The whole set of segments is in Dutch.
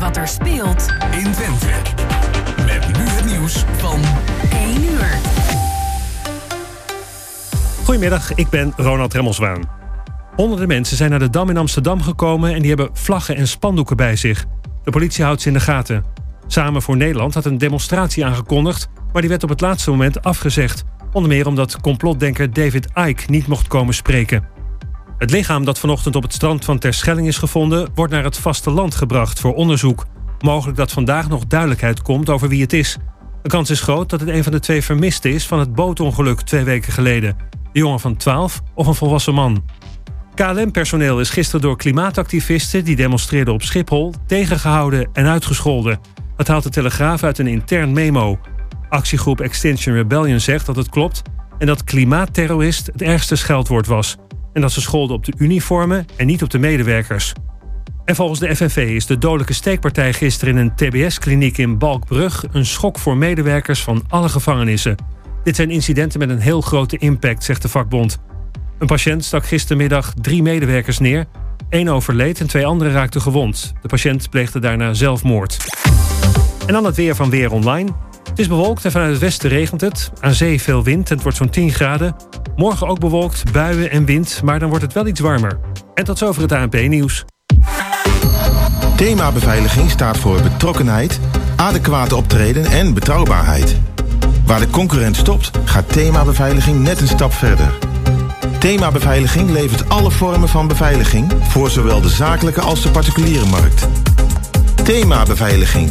wat er speelt in Twente. Met nu het nieuws van 1 uur. Goedemiddag, ik ben Ronald Remmelswaan. Honderden mensen zijn naar de Dam in Amsterdam gekomen... en die hebben vlaggen en spandoeken bij zich. De politie houdt ze in de gaten. Samen voor Nederland had een demonstratie aangekondigd... maar die werd op het laatste moment afgezegd. Onder meer omdat complotdenker David Icke niet mocht komen spreken. Het lichaam dat vanochtend op het strand van Terschelling is gevonden... wordt naar het vasteland gebracht voor onderzoek. Mogelijk dat vandaag nog duidelijkheid komt over wie het is. De kans is groot dat het een van de twee vermisten is... van het bootongeluk twee weken geleden. De jongen van 12 of een volwassen man. KLM-personeel is gisteren door klimaatactivisten... die demonstreerden op Schiphol, tegengehouden en uitgescholden. Dat haalt de Telegraaf uit een intern memo. Actiegroep Extinction Rebellion zegt dat het klopt... en dat klimaatterrorist het ergste scheldwoord was... en dat ze scholden op de uniformen en niet op de medewerkers. En volgens de FNV is de dodelijke steekpartij gisteren in een TBS-kliniek in Balkbrug... een schok voor medewerkers van alle gevangenissen... Dit zijn incidenten met een heel grote impact, zegt de vakbond. Een patiënt stak gistermiddag drie medewerkers neer. Eén overleed en twee anderen raakten gewond. De patiënt pleegde daarna zelfmoord. En dan het weer van Weer Online. Is bewolkt en vanuit het westen regent het. Aan zee veel wind en het wordt zo'n 10 graden. Morgen ook bewolkt, buien en wind, maar dan wordt het wel iets warmer. En tot zover het ANP-nieuws. Thema beveiliging staat voor betrokkenheid, adequate optreden en betrouwbaarheid. Waar de concurrent stopt, gaat Thema Beveiliging net een stap verder. Thema Beveiliging levert alle vormen van beveiliging voor zowel de zakelijke als de particuliere markt. Thema Beveiliging,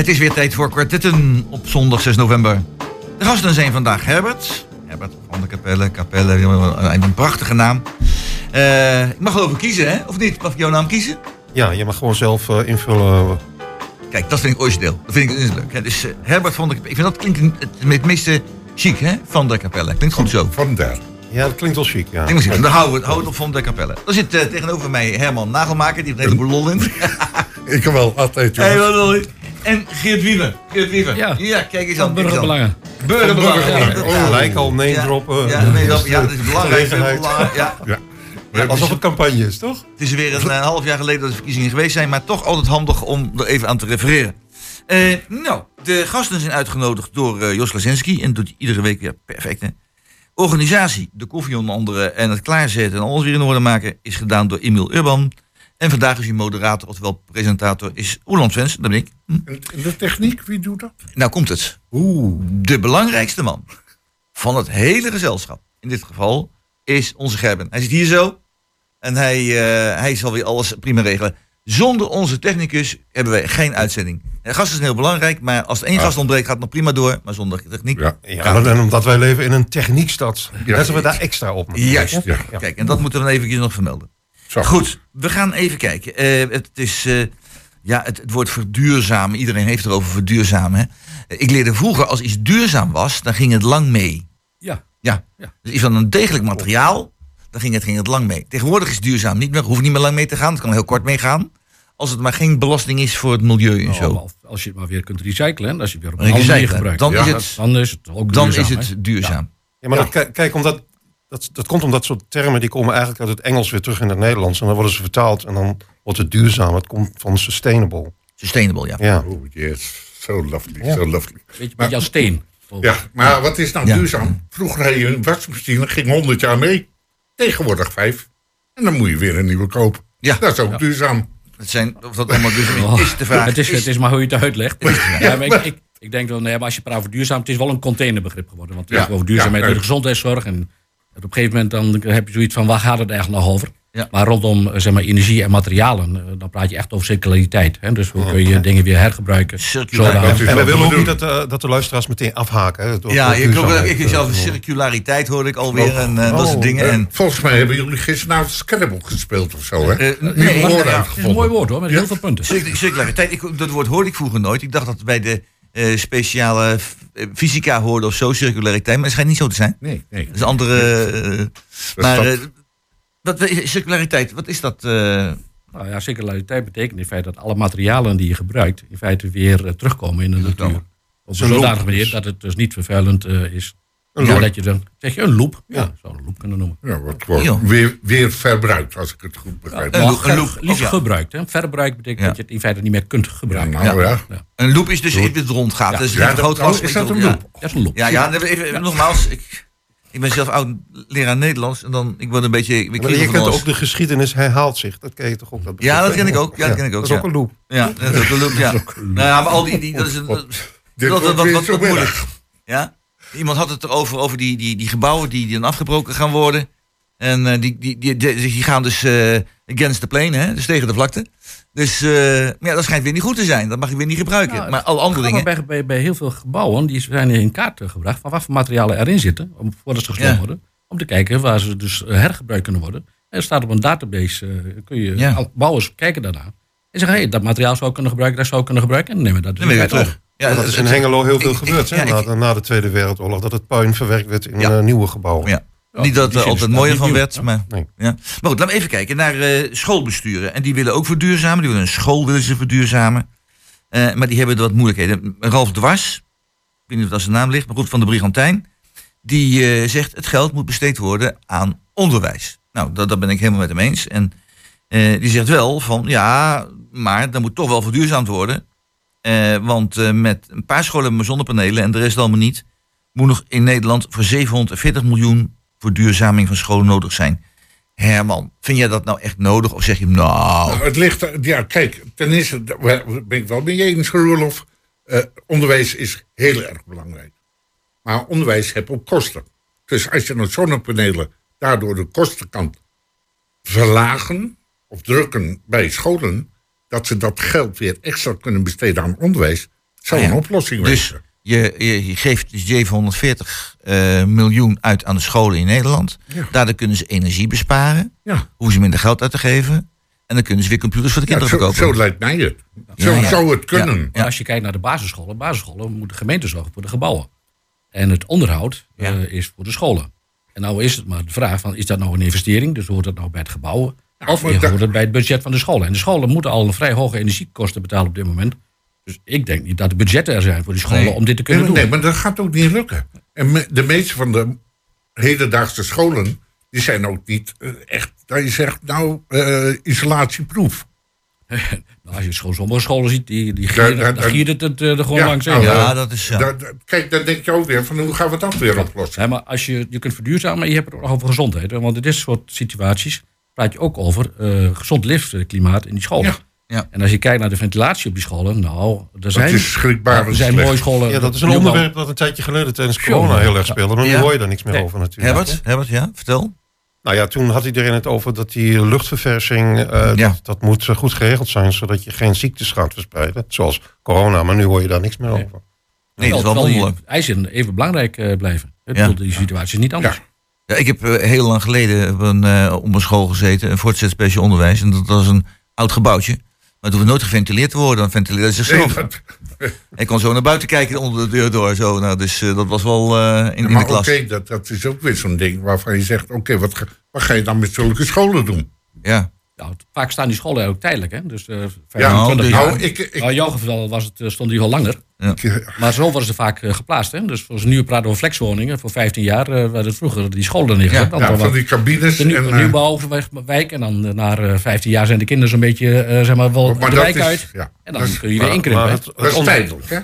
Het is weer tijd voor kwartetten op zondag 6 november. De gasten zijn vandaag Herbert. Herbert van de Capelle. Capelle, een prachtige naam. Eh, ik mag ik kiezen, hè? Of niet? Mag ik jouw naam kiezen? Ja, je mag gewoon zelf eh, invullen. Kijk, dat vind ik origineel. Dat vind ik dus leuk. hè. Dus eh, Herbert van de Capelle. Ik vind dat klinkt het, het meeste chic, hè? Van de Capelle. Klinkt goed zo. Van der. Ja, dat klinkt wel chic. Ja. Klinkt wel chic. Dan houden we het, houden we het op Van de Capelle. Dan zit eh, tegenover mij Herman Nagelmaker. Die heeft een heleboel lol in. Ik kan wel altijd. Hey, lol in. En Geert Wiever. Geert Wiever. Ja. kijk eens aan. kijk eens aan. Burgerbelangen. Burgerbelangen. Ja. Oh, Gelijk al name Ja. droppen. Ja, nee, dat, ja, dat is belangrijk. Ja. Ja. Hebben Alsof het campagne is, toch? Het is weer een, eh, half jaar geleden dat de verkiezingen geweest zijn, maar toch altijd handig om er even aan te refereren. Eh, nou, de gasten zijn uitgenodigd door eh, Jos Lazinski en doet hij iedere week weer perfect. Hè? Organisatie, de koffie onder andere en het klaarzetten en alles weer in orde maken is gedaan door Emiel Urban. En vandaag is uw moderator, oftewel presentator, is Oeland Svens, dat ben ik. Hm. En de techniek, wie doet dat? Nou komt het. Oeh. De belangrijkste man van het hele gezelschap, in dit geval, is onze Gerben. Hij zit hier zo en hij, eh, hij zal weer alles prima regelen. Zonder onze technicus hebben wij geen uitzending. De gast is heel belangrijk, maar als er één gast ontbreekt gaat het nog prima door. Maar zonder techniek. Ja. Ja, en omdat wij leven in een techniekstad. Ja. Zetten we daar extra op. Juist. Ja. Kijk, en dat moeten we dan eventjes nog vermelden. Zo. Goed, we gaan even kijken. Eh, het is, eh, ja, het, het woord verduurzamen. Iedereen heeft het over verduurzamen. Hè? Ik leerde vroeger, als iets duurzaam was, dan ging het lang mee. Ja. Ja. Ja. Dus iets van een degelijk materiaal, dan ging het, ging het lang mee. Tegenwoordig is duurzaam niet meer, hoeft niet meer lang mee te gaan. Het kan heel kort meegaan. Als het maar geen belasting is voor het milieu en zo. Nou, als- als je het maar weer kunt recyclen, en als je het weer op een andere manier gebruikt. dan is het- dan is het ook Dan duurzaam, is hè? het duurzaam. Ja, maar Dat, kijk, omdat, dat, dat komt omdat soort termen die komen eigenlijk uit het Engels weer terug in het Nederlands. En dan worden ze vertaald en dan wordt het duurzaam. Het komt van sustainable. Sustainable, ja. Ja. Oh, yes. So lovely, Ja. so lovely. Beetje, beetje als steen. Ja, maar wat is nou Ja. duurzaam? Vroeger had je een wasmachine, ging 100 jaar mee. Tegenwoordig vijf. En dan moet je weer een nieuwe kopen. Ja. Dat is ook duurzaam. Het zijn, of dat allemaal duurzaam Oh, is, is de vraag. Het is, het is maar hoe je het uitlegt. Ja, Ja, maar ik, ik, ik denk wel, nee, maar als je praat over duurzaam, het is wel een containerbegrip geworden. Want het Ja, is over duurzaamheid ja, en de gezondheidszorg. En op een gegeven moment dan heb je zoiets van, waar gaat het eigenlijk nog over? Ja. Maar rondom eh, zeg maar, energie en materialen, eh, dan praat je echt over circulariteit. Hè? Dus hoe kun je dingen weer hergebruiken? Circulariteit. En we willen ook niet dat, eh, dat de luisteraars meteen afhaken. Hè, door- Ja, door ik, ook, duurzaamheid, ik zelf circulariteit hoorde ik alweer en dat Oh, soort dingen. En, volgens mij hebben jullie gisteravond Scrabble gespeeld of zo, hè? Nieuwe nee, woorden ja, Het is een mooi woord hoor, met Ja. heel veel punten. Circ- Circulariteit, ik, dat woord hoorde ik vroeger nooit. Ik dacht dat bij de eh, speciale eh, fysica hoorde of zo, circulariteit. Maar het schijnt niet zo te zijn. Nee, nee. Dat is een andere... eh, maar eh, wat, circulariteit, wat is dat? Nou ja, circulariteit betekent in feite dat alle materialen die je gebruikt, in feite weer terugkomen in de natuur. Op een zodanige manier dat het dus niet vervuilend is. Een Ja, loop. dat je dan, zeg je een loop? Ja, Ja. zou een loop kunnen noemen. Ja, wat wordt weer, weer verbruikt, als ik het goed begrijp. Een Maar loop- een loop, liefst of ja. gebruikt. Hè. Verbruik betekent Ja. dat je het in feite niet meer kunt gebruiken. nou ja. Een loop is dus iets dat rondgaat. Ja. Dat is Ja, een dat- groot oh, is dat een ja. loop? Dat is een loop. Ja, ja, dan even, nogmaals. Ik, ik ben zelf oud leraar Nederlands. En dan, ik word een beetje... Ik Maar je kent ook de geschiedenis herhaalt zich. Dat ken je toch ook? Dat Ja, dat ken ik ook. Ja, dat ken ik ook, Dat is ook ja. een loop. Ja, dat is ook een loop, ja. Nou ja, maar al die... die dat is een, dat, wat, moeilijk. Ja? Iemand had het erover, over die, die, die gebouwen die, die dan afgebroken gaan worden. En eh, die, die, die, die, die gaan dus eh, against the plane, hè? dus tegen de vlakte. Dus eh, maar ja, dat schijnt weer niet goed te zijn. Dat mag je weer niet gebruiken. Nou, maar alle andere dingen... Bij, bij, bij heel veel gebouwen die zijn in kaart gebracht van wat voor materialen erin zitten, om, voordat ze gesloopt Ja. worden. Om te kijken waar ze dus hergebruikt kunnen worden. En er staat op een database, kun je Ja. al- bouwers kijken daarna. En zeggen, hey, dat materiaal zou ik kunnen gebruiken, dat zou ik kunnen gebruiken. En dan nemen we dat dus weer terug. Ja, dat is in Hengelo heel veel ik- gebeurd. ik- hè, ja, na, na de Tweede Wereldoorlog. Dat het puin verwerkt werd in Ja. eh, nieuwe gebouwen. Ja. Ja, niet dat er altijd mooier van nieuw. werd. Maar, Nee. ja. maar goed, laten we even kijken naar eh, schoolbesturen. En die willen ook verduurzamen. Die willen een school willen ze verduurzamen. Eh, maar die hebben er wat moeilijkheden. Ralf Dwars, ik weet niet of dat zijn naam ligt, maar goed, van de Brigantijn. Die eh, zegt het geld moet besteed worden aan onderwijs. Nou, dat, dat ben ik helemaal met hem eens. En eh, die zegt wel van ja, maar dan moet toch wel verduurzaamd worden. Eh, want eh, met een paar scholen met zonnepanelen en de rest allemaal niet, moet nog in Nederland voor 740 miljoen verduurzaming van scholen nodig zijn. Herman, vind jij dat nou echt nodig? Of zeg je nou, Nou, het ligt, ja, kijk, ten eerste ben ik wel mee eens, Roelof. Onderwijs is heel erg belangrijk. Maar onderwijs heeft ook kosten. Dus als je nou zonnepanelen daardoor de kosten kan verlagen of drukken bij scholen, dat ze dat geld weer extra kunnen besteden aan onderwijs, zou Ah ja. een oplossing Dus wezen. je, je, je geeft 740 eh, miljoen uit aan de scholen in Nederland. Ja. Daardoor kunnen ze energie besparen. Ja, Hoeven ze minder geld uit te geven. En dan kunnen ze weer computers voor de ja kinderen zo, verkopen. zo lijkt mij het. Ja, Zo ja. zou het kunnen. Als je kijkt naar de basisscholen, basisscholen moet de gemeente zorgen voor de gebouwen. En het onderhoud Ja. eh, is voor de scholen. En nou is het maar de vraag van, is dat nou een investering? Dus hoort dat nou bij het gebouwen? of maar hoort het bij het budget van de scholen? En de scholen moeten al een vrij hoge energiekosten betalen op dit moment. Dus ik denk niet dat de budgetten er zijn voor die scholen Nee. om dit te kunnen doen. nee, maar dat gaat ook niet lukken. En de meeste van de hedendaagse scholen, die zijn ook niet eh, echt, dat je zegt, nou, eh, isolatieproef. Nou, als je school, sommige scholen ziet, die, die Daar- gieren, het het, eh, er gewoon Ja, langs in. nou, Ja, dat is... Ja. Da- da- kijk, dan denk je ook weer van, hoe gaan we dat weer oplossen? Ja, maar als je, je kunt verduurzamen, maar je hebt het ook nog over gezondheid. Want in dit soort situaties praat je ook over eh, gezond leefklimaat in die scholen. Ja. Ja. En als je kijkt naar de ventilatie op die scholen, nou, er zijn, is schrikbarend er zijn mooie scholen. Ja, dat is een onderwerp dat een tijdje geleden tijdens corona heel erg speelde. Maar nu hoor je daar niks meer Nee. over natuurlijk. Herbert, Herbert, ja, vertel. Nou ja, toen had iedereen het over dat die luchtverversing, eh, Ja. dat, dat moet eh, goed geregeld zijn, zodat je geen ziektes gaat verspreiden. Zoals corona, maar nu hoor je daar niks meer Nee. over. Nee, dat is wel Terwijl die wonderlijk. eisen even belangrijk eh, blijven. Ik Ja. bedoel, Die situatie is niet anders. Ja. Ik heb eh, heel lang geleden op een, eh, op een school gezeten, een voortgezet speciaal onderwijs. En dat was een oud gebouwtje. Maar het hoefde nooit geventileerd te worden, dan ventileerde het Nee, dat- Ik kon zo naar buiten kijken onder de deur door. Zo. Nou, dus eh, dat was wel in, in de maar oké, klas. dat, dat is ook weer zo'n ding waarvan je zegt, oké, wat, wat ga je dan met zulke scholen doen? Ja. Nou, vaak staan die scholen ook tijdelijk. Hè? Dus eh Ja, 25 dus- jaar. nou, ik, ik, Nou, in jouw geval was het, eh, stond die wel langer. Maar zo worden ze vaak eh, geplaatst. Hè? Dus zoals nu praten we over flexwoningen. Voor 15 jaar eh werden het vroeger die scholen neergezet. Ja, Dan ja, van die cabines. de, nieuw, en, nieuwbouwwijk. En dan na eh, 15 jaar zijn de kinderen zo'n beetje eh, zeg maar, wel maar de wijk is- uit. ja, En dan dat is- kun je weer inkrimpen. dat is tijdelijk, hè?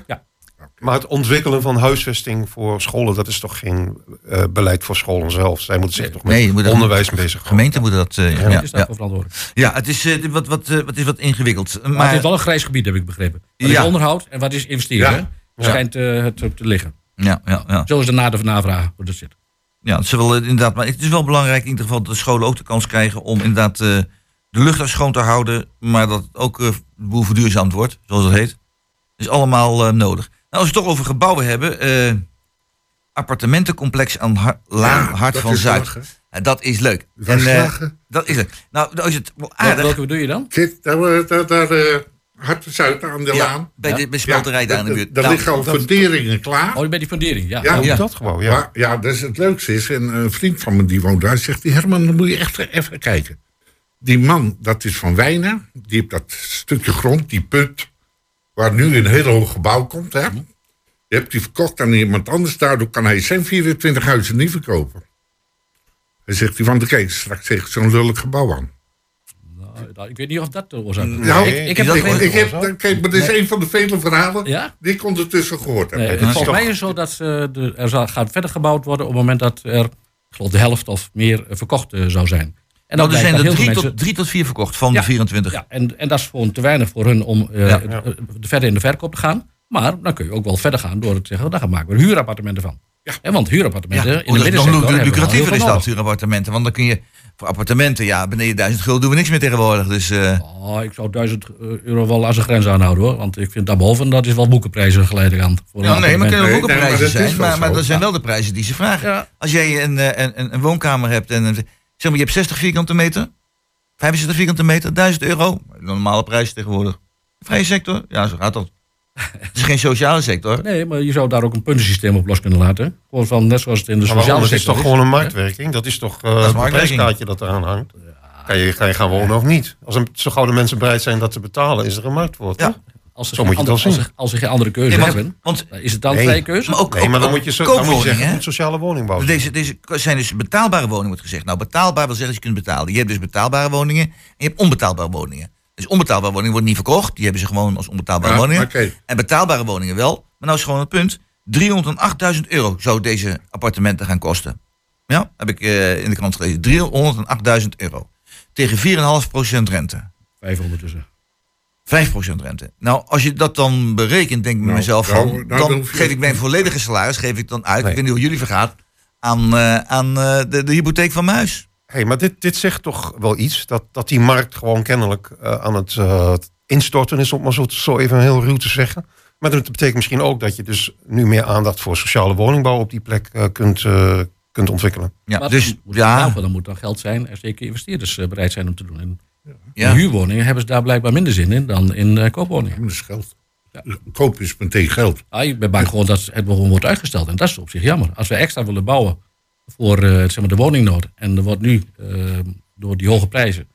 Maar het ontwikkelen van huisvesting voor scholen, dat is toch geen eh, beleid voor scholen zelf. Zij moeten zich Nee. toch met Nee, moet onderwijs bezig Gemeenten moeten dat... eh, ja, Ja, is ja, het is, eh, wat, wat, eh, wat is wat ingewikkeld. Maar, Maar het is wel een grijs gebied, heb ik begrepen. Wat Ja. is onderhoud en wat is investeren? Schijnt het te liggen. ja, ja, ja. Zo is de nader van navragen hoe dat zit. Ja, het is wel, eh, inderdaad, maar het is wel belangrijk in ieder geval dat de scholen ook de kans krijgen om inderdaad eh, de lucht daar schoon te houden, maar dat het ook de boel verduurzaamd wordt, zoals dat heet. is allemaal eh, nodig. Nou, als we het toch over gebouwen hebben, eh, appartementencomplex aan Har- Laan Hart dat van Zuid. lachen. Dat is leuk. Dat is eh, dat is leuk. Nou, nou is het wel Welke, aardig. welke bedoel je dan? Zit daar, eh, daar, daar eh, Hart van Zuid aan de Ja, laan. bij de bij smelterij daar in de buurt. Daar Nou, liggen al funderingen klaar. Oh, bij die fundering, ja. Ja. Oh, Ja. Dat gewoon, ja. Maar ja, dat is het leukste is. En een vriend van me die woont daar, zegt die Herman, dan moet je echt even kijken. Die man, dat is van Wijnen. Die heeft dat stukje grond, die put, waar nu een heel hoog gebouw komt. Hè? Die hebt hij verkocht aan iemand anders. Daardoor kan hij zijn 24 huizen niet verkopen. Hij zegt, die van de kijk, straks tegen zo'n lullig gebouw aan. Nou, nou, ik weet niet of dat de oorzaak is. Nou, ik, ik heb dat Ik heb, kijk, maar dit is een van de vele verhalen Ja? die ik ondertussen gehoord heb. Nee, is volgens toch- mij is het zo dat ze de, er zal, gaat verder gebouwd worden op het moment dat er, ik geloof, de helft of meer eh, verkocht eh, zou zijn. En Nou, er zijn er drie mensen- tot, drie tot vier verkocht van Ja. de 24. Ja, en, en dat is gewoon te weinig voor hun om eh, Ja. eh, verder in de verkoop te gaan. Maar dan kun je ook wel verder gaan door te zeggen, dan maken we er huurappartementen van. Ja. want huurappartementen Ja, in de dat is nog middensector lucratiever is dat, huurappartementen. Want dan kun je voor appartementen, ja, beneden 1000 gulden doen we niks meer tegenwoordig. Dus eh, Oh, ik zou 1000 euro wel als een grens aanhouden hoor. Want ik vind daarboven, dat is wel boekenprijzen geleidelijk aan. Voor ja, nee, maar kunnen ook Nee, een nee, maar prijzen dat is zijn. wel Maar, dat zijn wel de prijzen die ze vragen. Ja. Als jij een, eh, een, een, een woonkamer hebt en een- zeg maar, je hebt 60 vierkante meter, 65 vierkante meter, 1000 euro. Een normale prijs tegenwoordig. Vrije sector, ja, zo gaat dat. Het is geen sociale sector. Nee, maar je zou daar ook een puntensysteem op los kunnen laten. Gewoon van, net zoals het in de sociale Dat is sector toch gewoon een marktwerking? Dat is toch eh is het marktwerking. prijskaartje dat eraan hangt? Kan je, kan je gaan wonen of niet? Als een, zo gauw de mensen bereid zijn dat te betalen, is er een markt voor. Ja. Als ze, Zo geen moet andere, als, ze, als ze geen andere keuze Nee, want, hebben, want is het dan Nee. vrije keuze? maar ook, Nee, maar dan ook- moet je, dan moet je zeggen, goed sociale woningbouw. Deze, deze zijn dus betaalbare woningen, wordt gezegd. Nou, betaalbaar wil zeggen dat je kunt betalen. Je hebt dus betaalbare woningen en je hebt onbetaalbare woningen. Dus onbetaalbare woningen worden niet verkocht. Die hebben ze gewoon als onbetaalbare Ja, woningen. En betaalbare woningen wel. Maar nou is gewoon het punt. 308.000 euro zou deze appartementen gaan kosten. Ja, heb ik eh, in de krant gelezen. 308.000 euro. Tegen 4,5% rente. 500 tussen. 5% rente. Nou, als je dat dan berekent, denk ik bij Nou, mezelf nou, van... nou, dan dan geef ik mijn volledige salaris geef ik dan uit. Nee. Ik weet niet hoe jullie vergaat. Aan, eh, aan eh, de, de hypotheek van mijn huis. Hey, maar dit, dit zegt toch wel iets, dat, dat die markt gewoon kennelijk eh, aan het instorten is, om maar zo, zo even heel ruw te zeggen. Maar dat betekent misschien ook dat je dus nu meer aandacht voor sociale woningbouw op die plek kunt, eh, kunt ontwikkelen. Ja, Maar dus dan moet ja, dan moet er geld zijn en zeker investeerders bereid zijn om te doen. En ja. in huurwoningen hebben ze daar blijkbaar minder zin in dan in eh, koopwoningen. Dat is geld. Koop is meteen geld. Ah, ik ben bang gewoon dat het gewoon wordt uitgesteld. En dat is op zich jammer. Als we extra willen bouwen voor eh, zeg maar de woningnood. En er wordt nu eh, door die hoge prijzen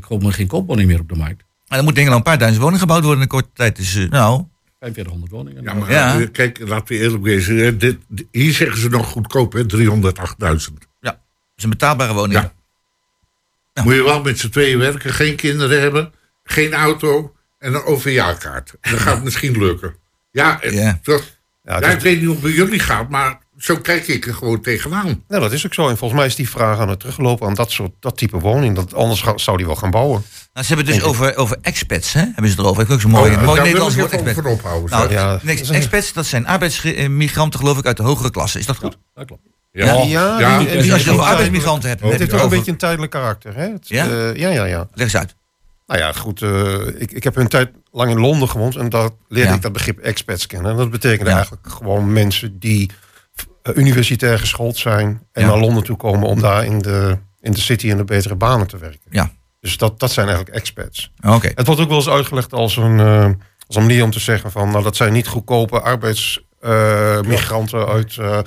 komen geen koopwoning meer op de markt. Maar dan moet denk ik al een paar duizend woningen gebouwd worden in een korte tijd. Dus nou, 4500 woningen. Ja, maar Ja. kijk, laten we eerlijk wezen. hè, Dit, dit- hier zeggen ze nog goedkoop, hè? 308.000. dat is een betaalbare woning. Ja. Moet je wel met z'n tweeën werken, geen kinderen hebben, geen auto en een OV-kaart. Dan gaat het misschien lukken. Ja, het- Ja. toch- Ja, ja, ik weet niet hoe het bij jullie gaat, maar zo kijk ik er gewoon tegenaan. Nou, dat is ook zo. En volgens mij is die vraag aan het teruglopen aan dat, soort, dat type woning. Dat, anders ga- zou die wel gaan bouwen. Nou, ze hebben het dus over, over expats, hè? Hebben ze het erover. Ik ook zo'n mooi, Oh, mooi Nederlands ik woord. even Expat. van ophouden. Nou. Ja. expats, dat zijn arbeidsmigranten, geloof ik, uit de hogere klasse. Is dat goed? Dat klopt. Ja, ja, ja, die- Dus die- als je over arbeidsmigranten hebt, Oh, Het heeft ook een beetje een tijdelijk karakter. Hè? Het, Ja? eh, ja, ja, ja. Leg eens uit. Nou ja, goed. eh, ik, ik heb een tijd lang in Londen gewoond en daar leerde Ja. ik dat begrip expats kennen. En dat betekende Ja. eigenlijk gewoon mensen die eh, universitair geschoold zijn en Ja. naar Londen toe komen om daar in de, in de city in de betere banen te werken. Ja. Dus dat, dat zijn eigenlijk expats. Oké. Het wordt ook wel eens uitgelegd als een, eh, als een manier om te zeggen van, nou dat zijn niet goedkope arbeidsmigranten uit, eh,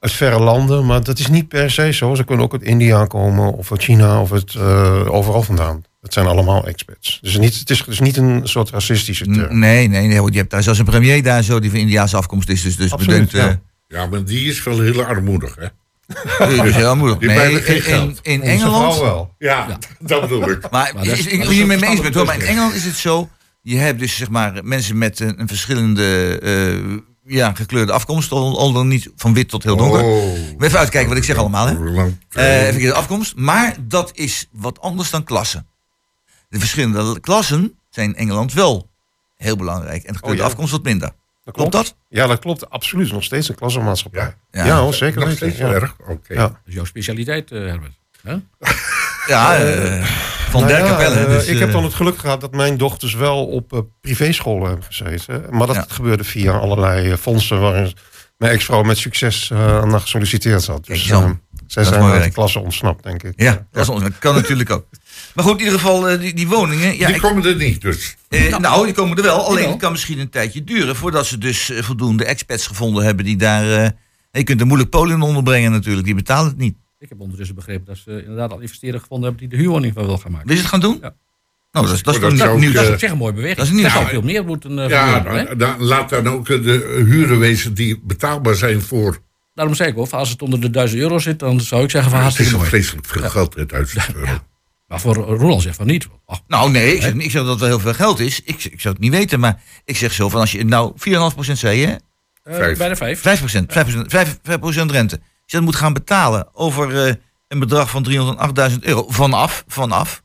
uit verre landen. Maar dat is niet per se zo. Ze kunnen ook uit India komen of uit China of uit, eh, overal vandaan. Het zijn allemaal expats. Dus niet, het is dus niet een soort racistische term. Nee, nee, nee. want Je hebt daar zelfs een premier daar zo die van Indiaanse afkomst is. Dus, dus Absoluut, bedenkt... ja, maar die is wel heel armoedig, hè? eh, dus heel moeilijk. Die Nee, in, in Engeland... wel. Ja, dat bedoel ik. Maar, is- is, ik is je mee eens bent hoor, maar in Engeland is het zo. Je hebt dus zeg maar mensen met een, een verschillende eh, ja, gekleurde afkomst. Al, al dan niet van wit tot heel donker. Oh. Moet Even uitkijken wat ik zeg allemaal. Hè? Eh, even de afkomst. Maar dat is wat anders dan klassen. De verschillende klassen zijn in Engeland wel heel belangrijk. En de gekleurde Oh, ja. afkomst wat minder. dat Klopt dat? Ja, dat klopt. Absoluut. Nog steeds een klassenmaatschappij. Ja. Ja, hoor, zeker Nog steeds Ja. erg? Oké. Ja. Dat is jouw specialiteit, eh, Herbert. Hè? Ja, eh, van Nou der Capelle. eh, dus, ik heb eh, dan het geluk gehad dat mijn dochters wel op eh, privéscholen hebben gezeten. Maar dat Ja. gebeurde via allerlei eh, fondsen waarin mijn ex-vrouw met succes eh naar gesolliciteerd had. Dus Kijk, Jan. eh, zij zijn uit de klasse ontsnapt, denk ik. Ja, dat, kan natuurlijk ook. Maar goed, in ieder geval, eh, die, die woningen. Ja, Die ik- komen er niet dus. eh, nou, die komen er wel. Alleen het kan misschien een tijdje duren voordat ze dus eh, voldoende expats gevonden hebben die daar. eh, je kunt er moeilijk Polen in onderbrengen natuurlijk, die betalen het niet. Ik heb ondertussen begrepen dat ze inderdaad al investeerders gevonden hebben die de huurwoning van wil gaan maken. Wil je het gaan doen? Ja. Nou, dat is, dat is dat nieuws. Dat is op zich een mooie beweging. dat is niet- zou Ja, veel meer moeten uh, Ja, dan, dan- laat dan ook de huren wezen die betaalbaar zijn voor... Daarom zeg ik ook, als het onder de 1000 euro zit, dan zou ik zeggen van Het is mooi. vreselijk veel geld, hè, 1000 euro. Maar voor Roland zegt van niet. Ach, Nou, nee, ik zeg, ik zeg dat het wel heel veel geld is. Ik, ik zou het niet weten, maar ik zeg zo van als je nou 4,5% zei je, hè? Vijf. bijna vijf. 5%, 5%, 5, 5% rente. Als je dat moet gaan betalen over eh, een bedrag van 308.000 euro vanaf, vanaf,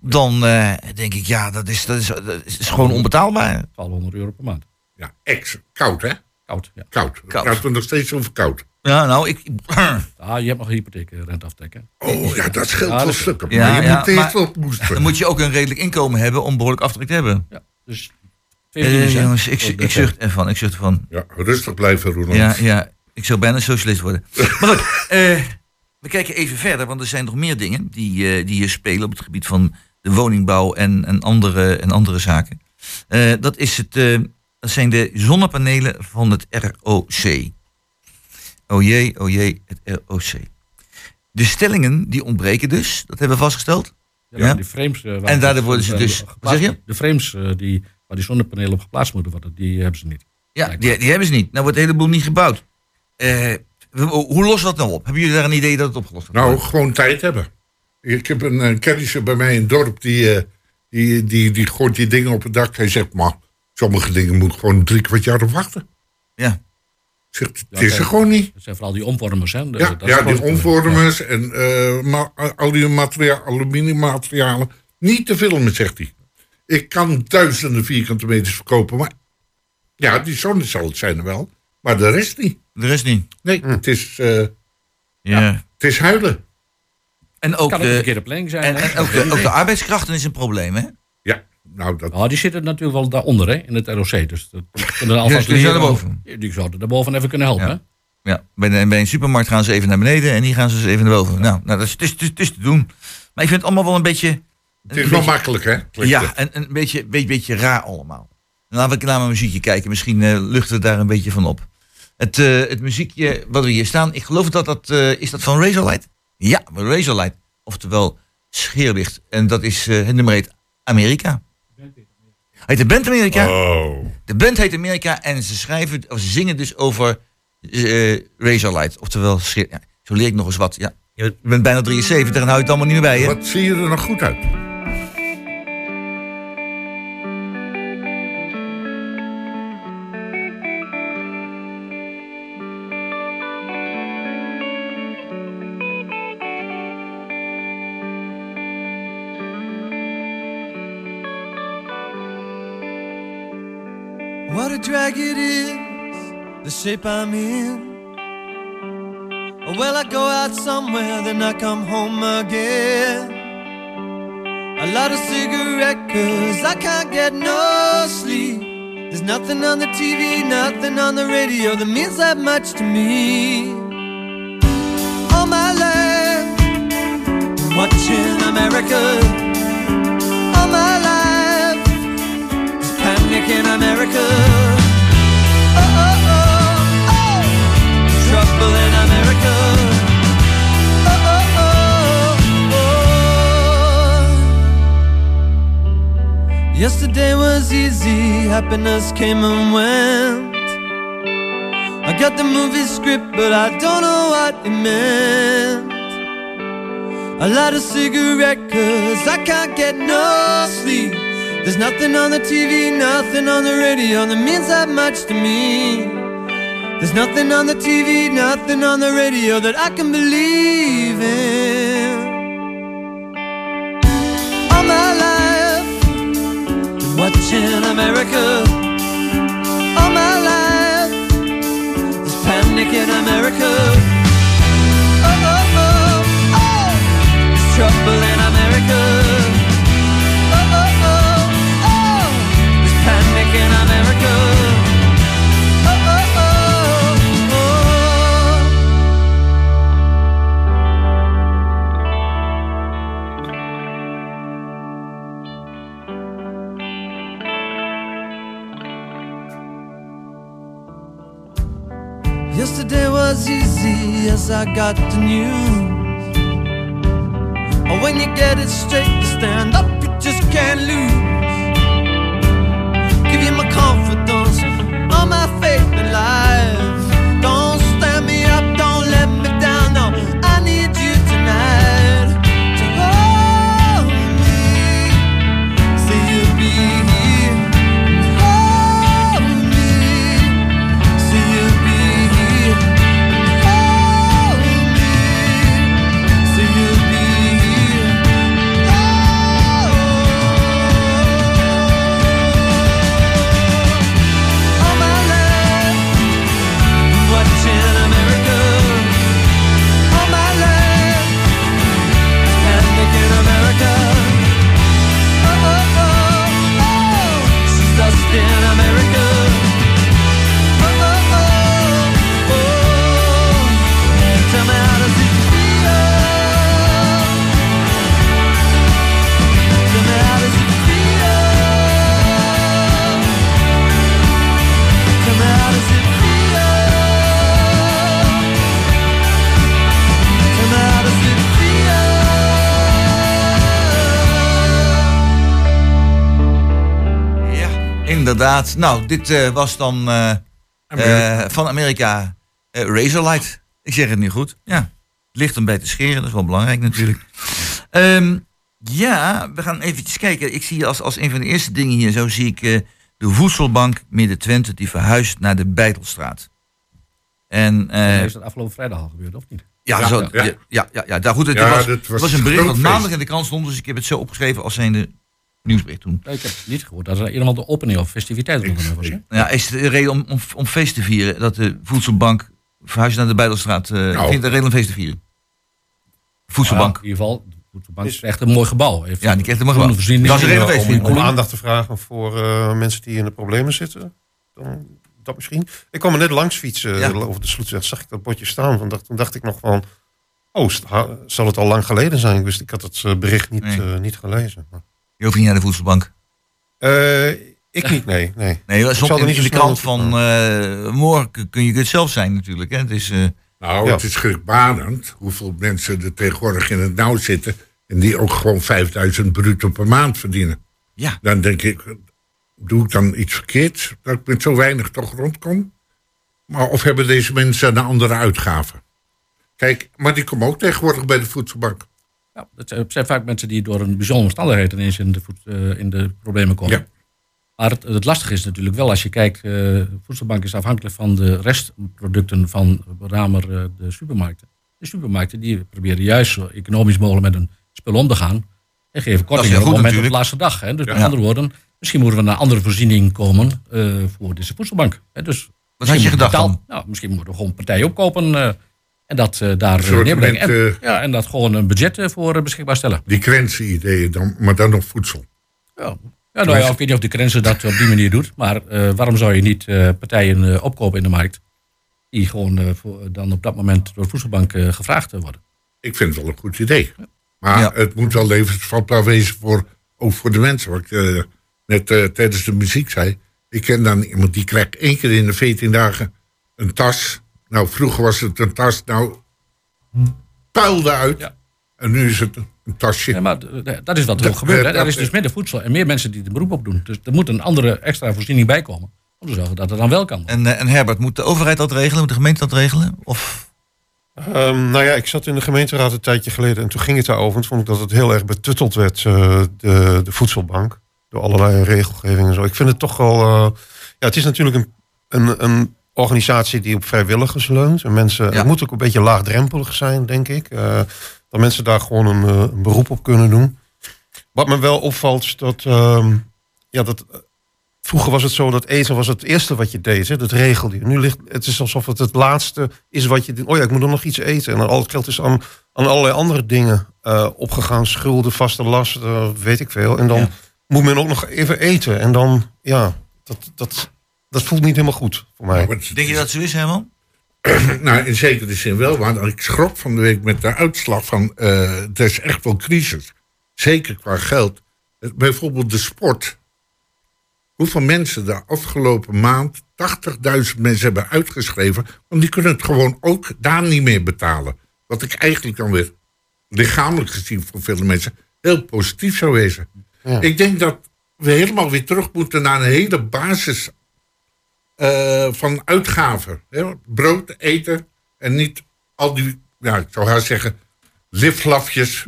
dan eh, denk ik, ja, dat is, dat is, dat is gewoon onbetaalbaar. 1200 euro per maand. Ja, ex. Koud, hè? Koud, ja. Koud. Koud. We nog steeds over koud. Ja, nou, ik, Ah, je hebt nog een hypotheekrente aftrekken. Oh ja, dat scheelt Ja, wel stukken. Ja, maar je ja, moet eerst maar- opmoesten. dan moet je ook een redelijk inkomen hebben om behoorlijk aftrek te hebben. Ja, dus Eh, 14 jongens, ik, ik zucht ervan, ik zucht ervan. Ja, rustig blijven, Roland. Ja, ja, ik zou bijna socialist worden. maar goed, eh, we kijken even verder, want er zijn nog meer dingen die, eh, die hier spelen op het gebied van de woningbouw en, en, andere, en andere zaken. Eh, dat, is het, dat zijn de zonnepanelen van het ROC. O jee, o jee, het ROC. De stellingen die ontbreken dus, dat hebben we vastgesteld. Ja, Ja. Die frames, En daardoor worden ze dus- geplaatst zeg je? De frames die, waar die zonnepanelen op geplaatst moeten worden, die hebben ze niet. Ja, die, die hebben ze niet. Nou wordt een heleboel niet gebouwd. Eh, hoe lossen we dat nou op? Hebben jullie daar een idee dat het opgelost wordt? Nou, gewoon tijd hebben. Ik heb een, een kennisje bij mij in het dorp, die, eh, die, die, die gooit die dingen op het dak. Hij zegt, maar sommige dingen moet ik gewoon drie kwart jaar op wachten. Ja. Zegt, het Ja, is er gewoon niet. Dat zijn vooral die omvormers. Hè? De- Ja, dat is ja die omvormers en eh, ma- al die materia- aluminiummaterialen. Niet te filmen, zegt hij. Ik kan duizenden vierkante meters verkopen, maar ja, die zonnecel zijn er wel, maar de rest niet. De rest niet. Nee, het, is, eh, Ja. het is huilen. En ook Kan ook een de, verkeerde planning zijn. en, hè? en ook, de, ook de arbeidskrachten is een probleem, hè? Ja, nou, dat, Nou, die zitten natuurlijk wel daaronder hè, in het ROC. Dus dat die kunnen alvast die leren. erboven. Die zouden daarboven even kunnen helpen. Ja. hè? Ja, bij, de, bij een supermarkt gaan ze even naar beneden en hier gaan ze dus even naar boven. Nou, nou dat is, het, is, het is- het is te doen. Maar ik vind het allemaal wel een beetje... het een is wel makkelijk, hè? Klinkt Ja, en een beetje, beetje, beetje raar allemaal. Dan laten we naar mijn muziekje kijken. Misschien eh, lucht het daar een beetje van op. Het, eh, het muziekje wat we hier staan, ik geloof dat dat... eh, is dat van Razorlight? Ja, Razorlight. Oftewel Scheerlicht. En dat is eh, het nummer heet Amerika. Heet de band Amerika? Oh. De band heet Amerika en ze schrijven, of ze zingen dus over Razorlight. Oftewel, scheer, ja, zo leer ik nog eens wat. Ja, je bent bijna 73 en hou je het allemaal niet meer bij. Wat zie je er nog goed uit? A drag it is, the shape I'm in. Well, I go out somewhere, then I come home again. I light a cigarette, cause I can't get no sleep. There's nothing on the TV, nothing on the radio that means that much to me. All my life, watching America. All my life, panic in America. Trouble in America. Oh, oh, oh, oh. Yesterday was easy, happiness came and went. I got the movie script, but I don't know what it meant. I light a cigarette cause I can't get no sleep. There's nothing on the TV, nothing on the radio that means that much to me. There's nothing on the TV, nothing on the radio that I can believe in. All my life, been watching America. All my life, there's panic in America. Oh, oh, oh, oh, there's trouble in America. As I got the news. When you get it straight, you stand up, you just can't lose. Give you my confidence, inderdaad. Nou, dit eh, was dan eh, eh, van Amerika Razorlight. Ik zeg het niet goed. Ja, het ligt hem bij te scheren, dat is wel belangrijk natuurlijk. Ehm, ja, we gaan eventjes kijken. Ik zie als, als een van de eerste dingen hier, zo zie ik eh, de voedselbank Midden-Twente die verhuist naar de Bijtelstraat. En eh, is dat afgelopen vrijdag al gebeurd, of niet? ja, Ja, zo, ja. ja. Ja, daar goed, het Ja, was, was was een bericht dat maandag in de krant stond, dus ik heb het zo opgeschreven als zijnde nieuwsbericht toen. Ik heb niet gehoord dat er iemand de opening of was. hè? ik- Ja, is het een reden om, om, om feest te vieren dat de voedselbank verhuist naar de Bijdelstraat? eh Nou. Ik vind het een reden om feest te vieren. Voedselbank. Ja, in ieder geval, de voedselbank is echt een mooi gebouw. Heeft Ja, die krijgt helemaal groene gebouw. Dat is een reden om eh, feest te vieren. om aandacht te vragen voor eh, mensen die in de problemen zitten. Dan, dat misschien. Ik kwam er net langs fietsen Ja. over de Sloetweg. Zag ik dat bordje staan. Van, dacht, toen dacht ik nog van... Oh, zal het al lang geleden zijn? Ik wist, ik had het bericht niet, Nee. eh, niet gelezen. Maar- Je hoeft niet naar de voedselbank. Eh, ik niet, nee. nee. Nee, er in, de krant van eh, morgen kun je het zelf zijn natuurlijk. Hè? Het is, eh, Nou, Ja. het is schrikbarend hoeveel mensen er tegenwoordig in het nauw zitten. En die ook gewoon 5000 bruto per maand verdienen. ja, Dan denk ik, doe ik dan iets verkeerds? Dat ik met zo weinig toch rondkom? Maar of hebben deze mensen een andere uitgave? Kijk, maar die komen ook tegenwoordig bij de voedselbank. Ja, het zijn- het zijn vaak mensen die door een bijzondere omstandigheid ineens in de, eh, in de problemen komen. Ja. Maar het, het lastige is natuurlijk wel, als je kijkt, eh, de voedselbank is afhankelijk van de restproducten van name eh, de supermarkten. De supermarkten die proberen juist zo economisch mogelijk met een spul om te gaan. En geven kortingen op het moment op de laatste dag. Hè. Dus Ja. met andere woorden, misschien moeten we naar een andere voorziening komen voor deze voedselbank. Hè. Dus wat had je gedacht dan? Nou, misschien moeten we gewoon partijen opkopen en dat eh, daar eh, neerbrengen. En, eh, ja, en dat gewoon een budget voor beschikbaar stellen. Die grenzen-ideeën, dan, maar dan nog voedsel. Ja. Ja, nou ja, ik weet niet of de grenzen dat op die manier doet. Maar eh, waarom zou je niet eh, partijen eh, opkopen in de markt... die gewoon eh, voor, dan op dat moment door de voedselbank gevraagd worden? Ik vind het wel een goed idee. Maar Ja. het moet wel levensvatbaar wezen voor, ook voor de mensen. Wat ik eh, net eh, tijdens de muziek zei. Ik ken dan iemand die krijgt één keer in de 14 dagen een tas. Nou, vroeger was het een tas, nou puilde uit. Ja. En nu is het een tasje. Ja, maar eh, dat is wat er Dat- ook gebeurt. Hè. dat- Er is dus minder voedsel en meer mensen die er beroep op doen. Dus er moet een andere extra voorziening bij komen. Om te zorgen dat het dan wel kan. En, eh, en Herbert, moet de overheid dat regelen? Moet de gemeente dat regelen? Of Ehm, nou ja, ik zat in de gemeenteraad een tijdje geleden en toen ging het daarover. En toen vond ik dat het heel erg betutteld werd, eh, de, de voedselbank. Door allerlei regelgeving en zo. Ik vind het toch wel. eh, ja, het is natuurlijk een, een, een organisatie die op vrijwilligers leunt. En mensen, Ja. Het moet ook een beetje laagdrempelig zijn, denk ik. eh, dat mensen daar gewoon een, eh, een beroep op kunnen doen. Wat me wel opvalt is dat. ehm, ja, dat vroeger was het zo dat eten was het eerste wat je deed. Hè? Dat regelde je. Nu ligt het is alsof het het laatste is wat je. Oh ja, ik moet er nog iets eten. En dan al het geld is aan, aan allerlei andere dingen eh, opgegaan. Schulden, vaste lasten, weet ik veel. En dan Ja. moet men ook nog even eten. En dan, ja, dat, dat, dat voelt niet helemaal goed voor mij. Denk je dat zo is, Herman? Nou, in zekere zin wel. Want ik schrok van de week met de uitslag van... eh het is echt wel crisis. Zeker qua geld. Eh, Bijvoorbeeld de sport. Hoeveel mensen de afgelopen maand... 80.000 mensen hebben uitgeschreven... want die kunnen het gewoon ook daar niet meer betalen. Wat ik eigenlijk dan weer lichamelijk gezien voor veel mensen... heel positief zou wezen. Ja. Ik denk dat we helemaal weer terug moeten naar een hele basis eh, van uitgaven. Hè? Brood, eten en niet al die, ja, ik zou haast zeggen, liflafjes,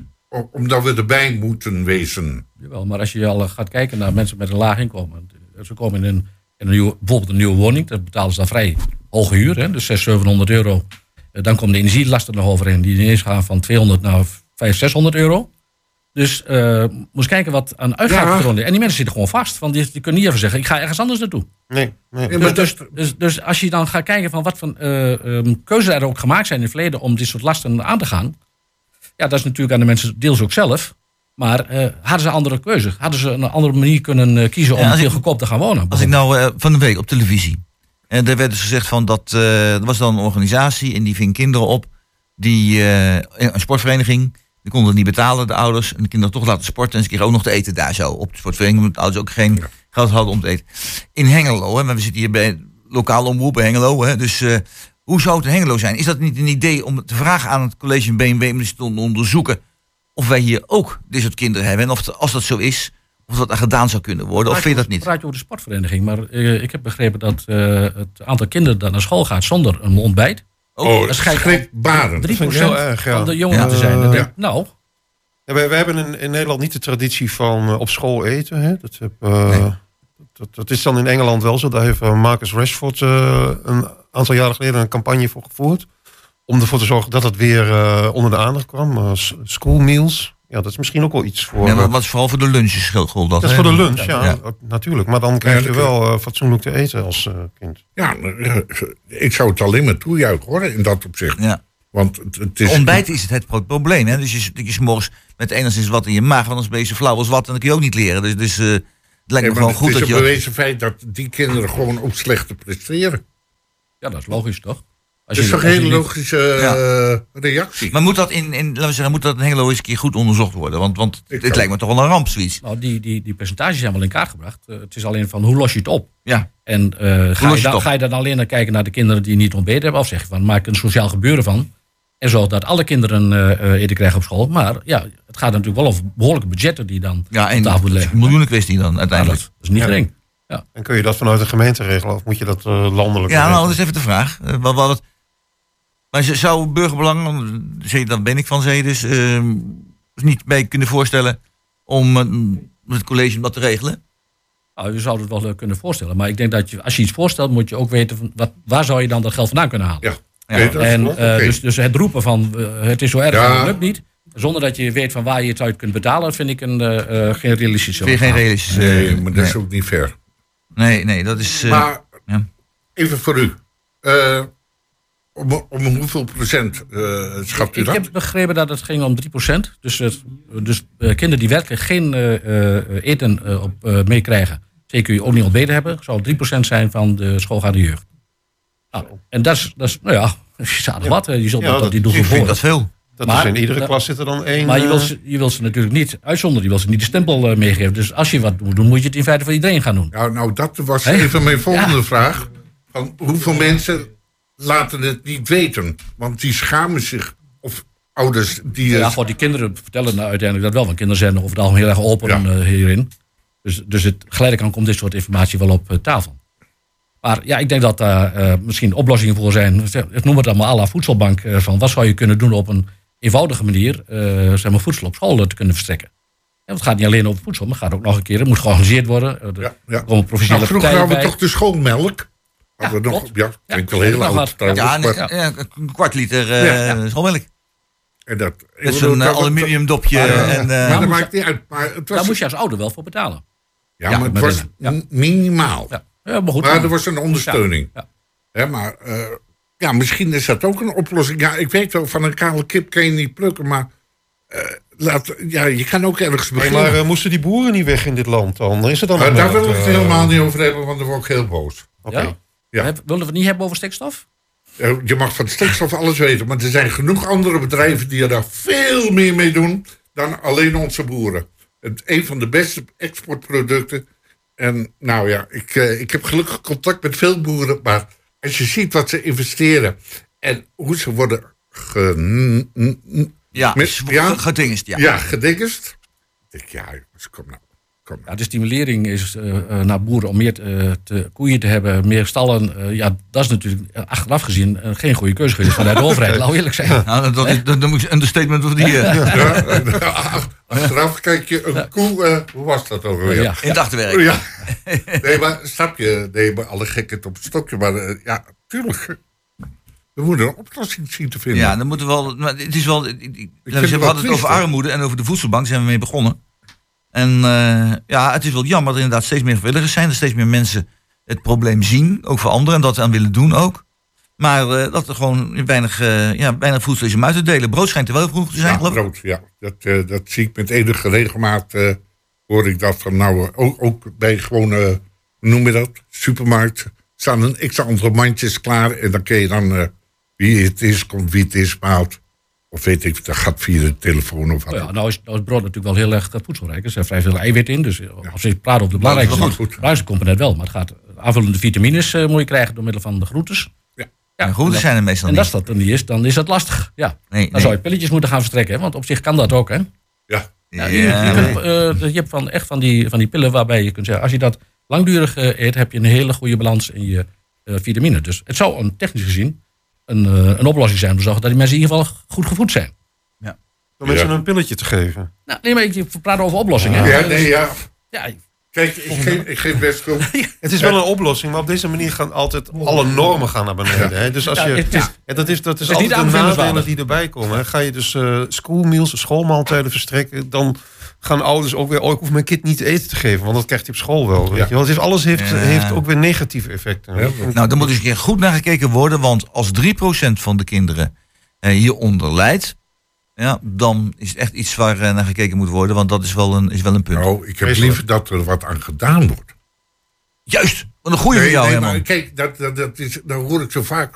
omdat we erbij moeten wezen. Jawel, maar als je al eh, gaat kijken naar mensen met een laag inkomen. eh, Ze komen in een, in een bijvoorbeeld een nieuwe woning. Dat betalen ze dan vrij hoge huur. Hè, dus 600, 700 euro. Dan komen de energielasten nog overheen. Die ineens gaan van 200 naar 500, 600 euro. Dus eh moest kijken wat aan uitgavenpatronen. En die mensen zitten gewoon vast. Want die, die kunnen niet even zeggen, ik ga ergens anders naartoe. Nee, nee. Ja, Dus, maar dus, dus, dus als je dan gaat kijken van wat voor eh, ehm, keuzes er ook gemaakt zijn in het verleden om dit soort lasten aan te gaan. Ja, dat is natuurlijk aan de mensen deels ook zelf. Maar eh, hadden ze een andere keuze? Hadden ze een andere manier kunnen eh, kiezen Ja, om heel goedkoop te gaan wonen? Als ik nou van de week op televisie. En daar werd dus gezegd van dat. eh, er was dan een organisatie en die ving kinderen op. Die. eh, een sportvereniging. Die konden het niet betalen, de ouders. En de kinderen toch laten sporten. En ze kregen ook nog te eten daar zo. Op de sportvereniging. Omdat de ouders ook geen geld hadden om te eten. In Hengelo. Hè, maar we zitten hier bij lokaal omroep in Hengelo. Hè, dus. eh, hoe zou het in Hengelo zijn? Is dat niet een idee om te vragen aan het college BMW om te onderzoeken of wij hier ook dit soort kinderen hebben? En of als dat zo is, of dat er gedaan zou kunnen worden? Of vind je dat niet? praat je over de sportvereniging. Maar eh, ik heb begrepen dat eh, het aantal kinderen dat naar school gaat zonder een ontbijt. Oh, dat schijnt. 3% vind ik heel erg, ja. van de jongeren Ja. te zijn. Dan denk ik, nou, Ja, wij, wij hebben in, in Nederland niet de traditie van eh, op school eten. Hè? Dat, heb, eh, Nee. dat, dat is dan in Engeland wel zo. Daar heeft eh, Marcus Rashford eh, een aantal jaren geleden een campagne voor gevoerd. Om ervoor te zorgen dat het weer onder de aandacht kwam. Eh, s- school meals. Ja, dat is misschien ook wel iets voor... Ja, maar eh, wat is vooral voor de lunches geldt dat. dat is voor de lunch, ja, Ja. natuurlijk. Maar dan krijg je dat wel eh, fatsoenlijk te eten als eh, kind. Ja, ik zou het alleen maar toejuichen hoor, in dat opzicht. Ja. Want het, het is... Ontbijt is het het pro- probleem. Hè? Dus je, dat je 's morgens met enigszins wat in je maag, want anders ben je zo flauw als wat en dan kun je ook niet leren. Dus, dus eh, het lijkt me gewoon goed het dat is een je... bewezen feit dat die kinderen gewoon ook slechter presteren. ja, dat is logisch toch? Als Dat is toch een hele niet- logische Ja. eh, reactie. Maar moet dat in, in, laten we zeggen, moet dat in Hengelo eens een keer goed onderzocht worden? Want, want Ik dit ook. lijkt me toch wel een ramp, zoiets. Nou, die, die, die percentages zijn wel in kaart gebracht. Eh, het is alleen van hoe los je het op? Ja, En eh, ga, je dan, op? ga je dan alleen naar kijken naar de kinderen die niet ontbeten hebben? Of zeg je van maak een sociaal gebeuren van? En zorg dat alle kinderen eh, eh, eten krijgen op school. Maar ja, het gaat natuurlijk wel over behoorlijke budgetten die dan ja op en tafel het is liggen. een miljoenen kwestie dan Ja, dat, uiteindelijk. dat is niet Ja. gering. En kun je dat vanuit de gemeente regelen? Of moet je dat landelijk Ja, nou, dat is even de vraag. Wat, wat, maar zou burgerbelang, daar ben ik van, zei je dus, eh, niet bij kunnen voorstellen om het college om dat te regelen? Nou, je zou het wel eh, kunnen voorstellen. Maar ik denk dat je, als je iets voorstelt, moet je ook weten van, wat, waar zou je dan dat geld vandaan kunnen halen. Ja. Dat En eh, dus, dus het roepen van eh, het is zo erg Ja. het lukt niet. Zonder dat je weet van waar je het uit kunt betalen, vind ik een, eh, eh, geen realistische Vind je geen opgave. realistisch? Nee, maar dat is nee. ook niet fair. nee, nee, dat is... eh, maar ja. even voor u. Om, om hoeveel procent eh schat u Ik dat? heb begrepen dat het ging om 3%. Dus, het- dus eh, kinderen die werkelijk geen eh, eh, eten op eh, meekrijgen, zeker je ook niet ontbeten hebben, zou 3% zijn van de schoolgaande jeugd. Nou, en dat is, dat is, nou ja, dat is aardig wat. Je zult Ja, dat, dat- die doel ik vind dat veel. Dat Maar- is in iedere klas zit er dan één... Maar je wil, ze, je wil ze natuurlijk niet uitzonderen. Je wil ze niet de stempel meegeven. Dus als je wat moet doen, moet je het in feite voor iedereen gaan doen. Nou, nou, dat was even mijn volgende Ja. vraag. Van hoeveel mensen laten het niet weten? Want die schamen zich. Of ouders die... Ja, voor die kinderen vertellen nou uiteindelijk dat wel. Want kinderen zijn over het algemeen heel erg open Ja. eh, hierin. Dus, dus het, geleidelijk aan komt dit soort informatie wel op eh, tafel. Maar ja, ik denk dat daar eh, misschien oplossingen voor zijn. Ik noem het allemaal à la voedselbank. van wat zou je kunnen doen op een eenvoudige manier. zeg maar voedsel op school te kunnen verstrekken. En het gaat niet alleen over voedsel, maar het gaat ook nog een keer. Het moet georganiseerd worden. Er ja, ja. komen professionele Nou, vroeger hadden we toch de schoolmelk? Hadden we nog, ja, klinkt wel Ja, heel oud. Ja, een kwart liter eh en dat, eh, dat- aluminium dopje. Maar, en, eh, maar dat moest maakt niet uit. Maar het was, Daar moest je als ouder wel voor betalen. Ja, Ja, maar het was een- minimaal. Ja, ja maar goed. Maar dan- er was een ondersteuning. Ja, Hè, maar eh, ja, misschien is dat ook een oplossing. Ja, ik weet wel, van een kale kip kan je niet plukken, maar eh, laat, ja, je kan ook ergens beginnen. maar moesten die boeren niet weg in dit land dan? Is het dan nog daar wil ik het helemaal niet over hebben, want dan word ik heel boos. Oké. Ja? Ja. Willen we het niet hebben over stikstof? Eh, Je mag van stikstof alles weten, maar er zijn genoeg andere bedrijven die er daar veel meer mee doen dan alleen onze boeren. Het een van de beste exportproducten. En nou ja, ik, eh, ik heb gelukkig contact met veel boeren, maar als je ziet wat ze investeren en hoe ze worden ge, Ja, Met- ja? ge- gedingest, ja. ja. gedingest. Ik denk, ja, jongens, kom nou. Kom. Ja, de stimulering is eh, eh, naar boeren om meer te, te, koeien te hebben, meer stallen. eh, ja, dat is natuurlijk eh, achteraf gezien eh, geen goede keuze geweest vanuit de overheid. Laten we eerlijk zijn. Nou, dat, is, dat, ik een understatement of die eh, Ja, achteraf kijk je, een koe, eh, hoe was dat ook alweer? Ja. in het achterwerk. Ja. Nee, maar snap je? Nee, maar alle gekheid op het stokje. Maar eh, ja, tuurlijk. We moeten een oplossing zien te vinden. Ja, dan moeten we wel. Maar het is wel. ik- ik- vind we hadden het over armoede en over de voedselbank zijn we mee begonnen. En eh, ja, het is wel jammer dat er inderdaad steeds meer vrijwilligers zijn. Dat steeds meer mensen het probleem zien, ook voor anderen, en dat aan willen doen ook. Maar eh, dat er gewoon weinig, eh, ja, weinig voedsel is om uit te delen. Brood schijnt er wel vroeg te zijn, Ja, geloof ik. brood, ja. Dat, dat zie ik met enige regelmaat. hoor ik dat van nou, ook, ook bij gewone, hoe noem je dat? Supermarkt. staan een x aantal mandjes klaar. En dan kun je dan wie het is, komt wie het is, maalt. Of weet ik, dat gaat via de telefoon of wat. Ja, nou, is, nou is brood natuurlijk wel heel erg eh, voedselrijk. Er zit vrij veel eiwit in. Dus eh, als je praat over de belangrijkste, wel goed. belangrijkste component wel. Maar het gaat aanvullende vitamines eh, moet je krijgen door middel van de groentes. Ja. En groenten en zijn er meestal En niet. als dat er niet is, dan is dat lastig. Ja. Nee, Dan nee. zou je pilletjes moeten gaan verstrekken. Hè? Want op zich kan dat ook. Hè? Ja. Ja, Ja, je, je, maar- kunt, eh, je hebt van, echt van die, van die pillen waarbij je kunt zeggen... als je dat langdurig eh, eet, heb je een hele goede balans in je eh, vitamine. Dus het zou een, technisch gezien een, eh, een oplossing zijn... om te zorgen dat die mensen in ieder geval goed gevoed zijn. Om mensen Ja. een pilletje te geven. Nou, nee, maar ik praat over oplossingen. Ja, hè? nee, ja. Ja, Kijk, ik geef, ik geef best veel. Het is wel een oplossing, maar op deze manier gaan altijd alle normen gaan naar beneden. Hè? Dus als Ja, je, het is- en dat is, dat is is niet altijd de nadelen die erbij komen. hè. Ga je dus eh schoolmeals, schoolmaaltijden verstrekken, dan gaan ouders ook weer, oh ik hoef mijn kind niet te eten te geven, want dat krijgt hij op school wel. Weet Ja. je wel. Het is, alles heeft, Ja. heeft ook weer negatieve effecten. Ja. Nou, daar moet eens een keer goed naar gekeken worden. Want als 3% van de kinderen eh, hieronder lijdt. Ja, dan is het echt iets waar eh, naar gekeken moet worden. Want dat is wel een, is wel een punt. Nou, ik heb liever dat er wat aan gedaan wordt. Juist, wat een goede Nee, jou, nee, maar kijk, dat, dat, dat, is, dat hoor ik zo vaak.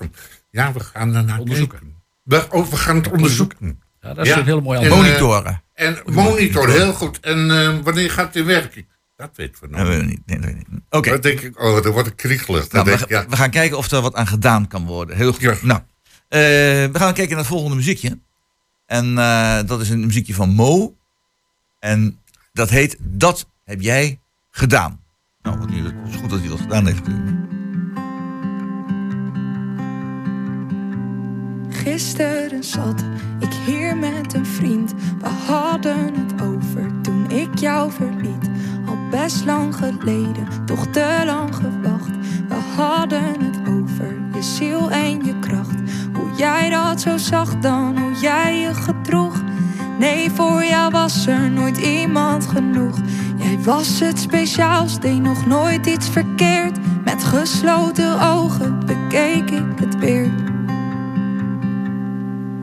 Ja, we gaan ernaar Onderzoeken. We, oh, we gaan het onderzoeken. Ja, dat is Ja. een hele mooie antwoord. eh, Monitoren. En monitor, heel goed. En eh, wanneer gaat het in werking? Dat weten we nog. Dat weet ik niet. Nee, dat weet niet. Oké, Dan denk ik, oh, dan wordt ik kriegelig. Nou, we, ja, we gaan kijken of er wat aan gedaan kan worden. Heel goed. Ja. Nou, eh, we gaan kijken naar het volgende muziekje. En eh, dat is een muziekje van Mo. En dat heet Dat heb jij gedaan. Nou, wat niet, het is goed dat hij dat gedaan heeft natuurlijk. Gisteren zat ik hier met een vriend. We hadden het over toen ik jou verliet. Al best lang geleden, toch te lang gewacht. We hadden het over je ziel en je kracht. Hoe jij dat zo zag dan, hoe jij je gedroeg. Nee, voor jou was er nooit iemand genoeg. Jij was het speciaals, deed nog nooit iets verkeerd. Met gesloten ogen bekeek ik het weer.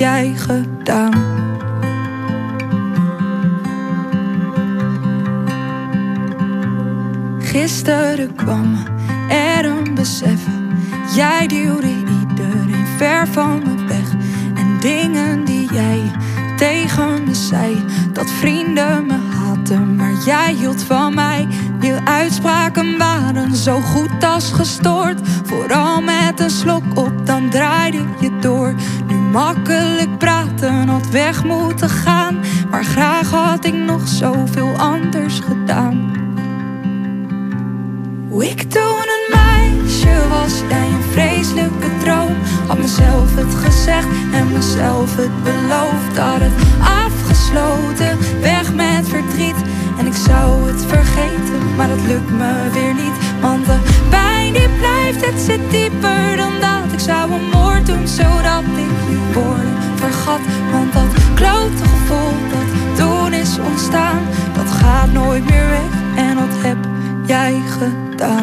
jij gedaan. Gisteren kwam er een besef. Jij duwde iedereen ver van me weg. En dingen die jij tegen me zei. Dat vrienden me haten, maar jij hield van mij. Je uitspraken waren zo goed als gestoord. Vooral met een slok op, dan draaide je door. Makkelijk praten had weg moeten gaan. Maar graag had ik nog zoveel anders gedaan. Hoe ik toen een meisje was, jij een vreselijke droom. Had mezelf het gezegd en mezelf het beloofd. Had het afgesloten, weg met verdriet. En ik zou het vergeten, maar dat lukt me weer niet. Want de pijn die blijft, het zit dieper dan dat. Ik zou een moord doen, zodat ik je woorden vergat. Want dat klote gevoel dat toen is ontstaan, dat gaat nooit meer weg. En wat heb jij gedaan?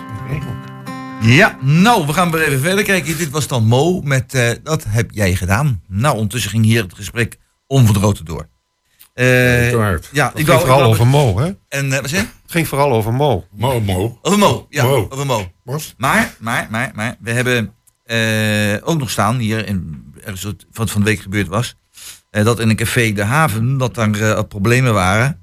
Ja, nou, we gaan weer even verder kijken. Dit was dan Mo met eh, Dat heb jij gedaan. Nou, ondertussen ging hier het gesprek onverdroten door. Eh, ja, Het ik ging wou, vooral wou- over Mo, hè? En, eh, wat je? Het ging vooral over Mo. Mo, Mo. Over Mo. Ja, Mo. over Mo. Wat? Maar, maar, maar, maar, we hebben eh, ook nog staan hier, in, ergens wat van de week gebeurd was, eh, dat in een café De Haven, dat daar problemen waren.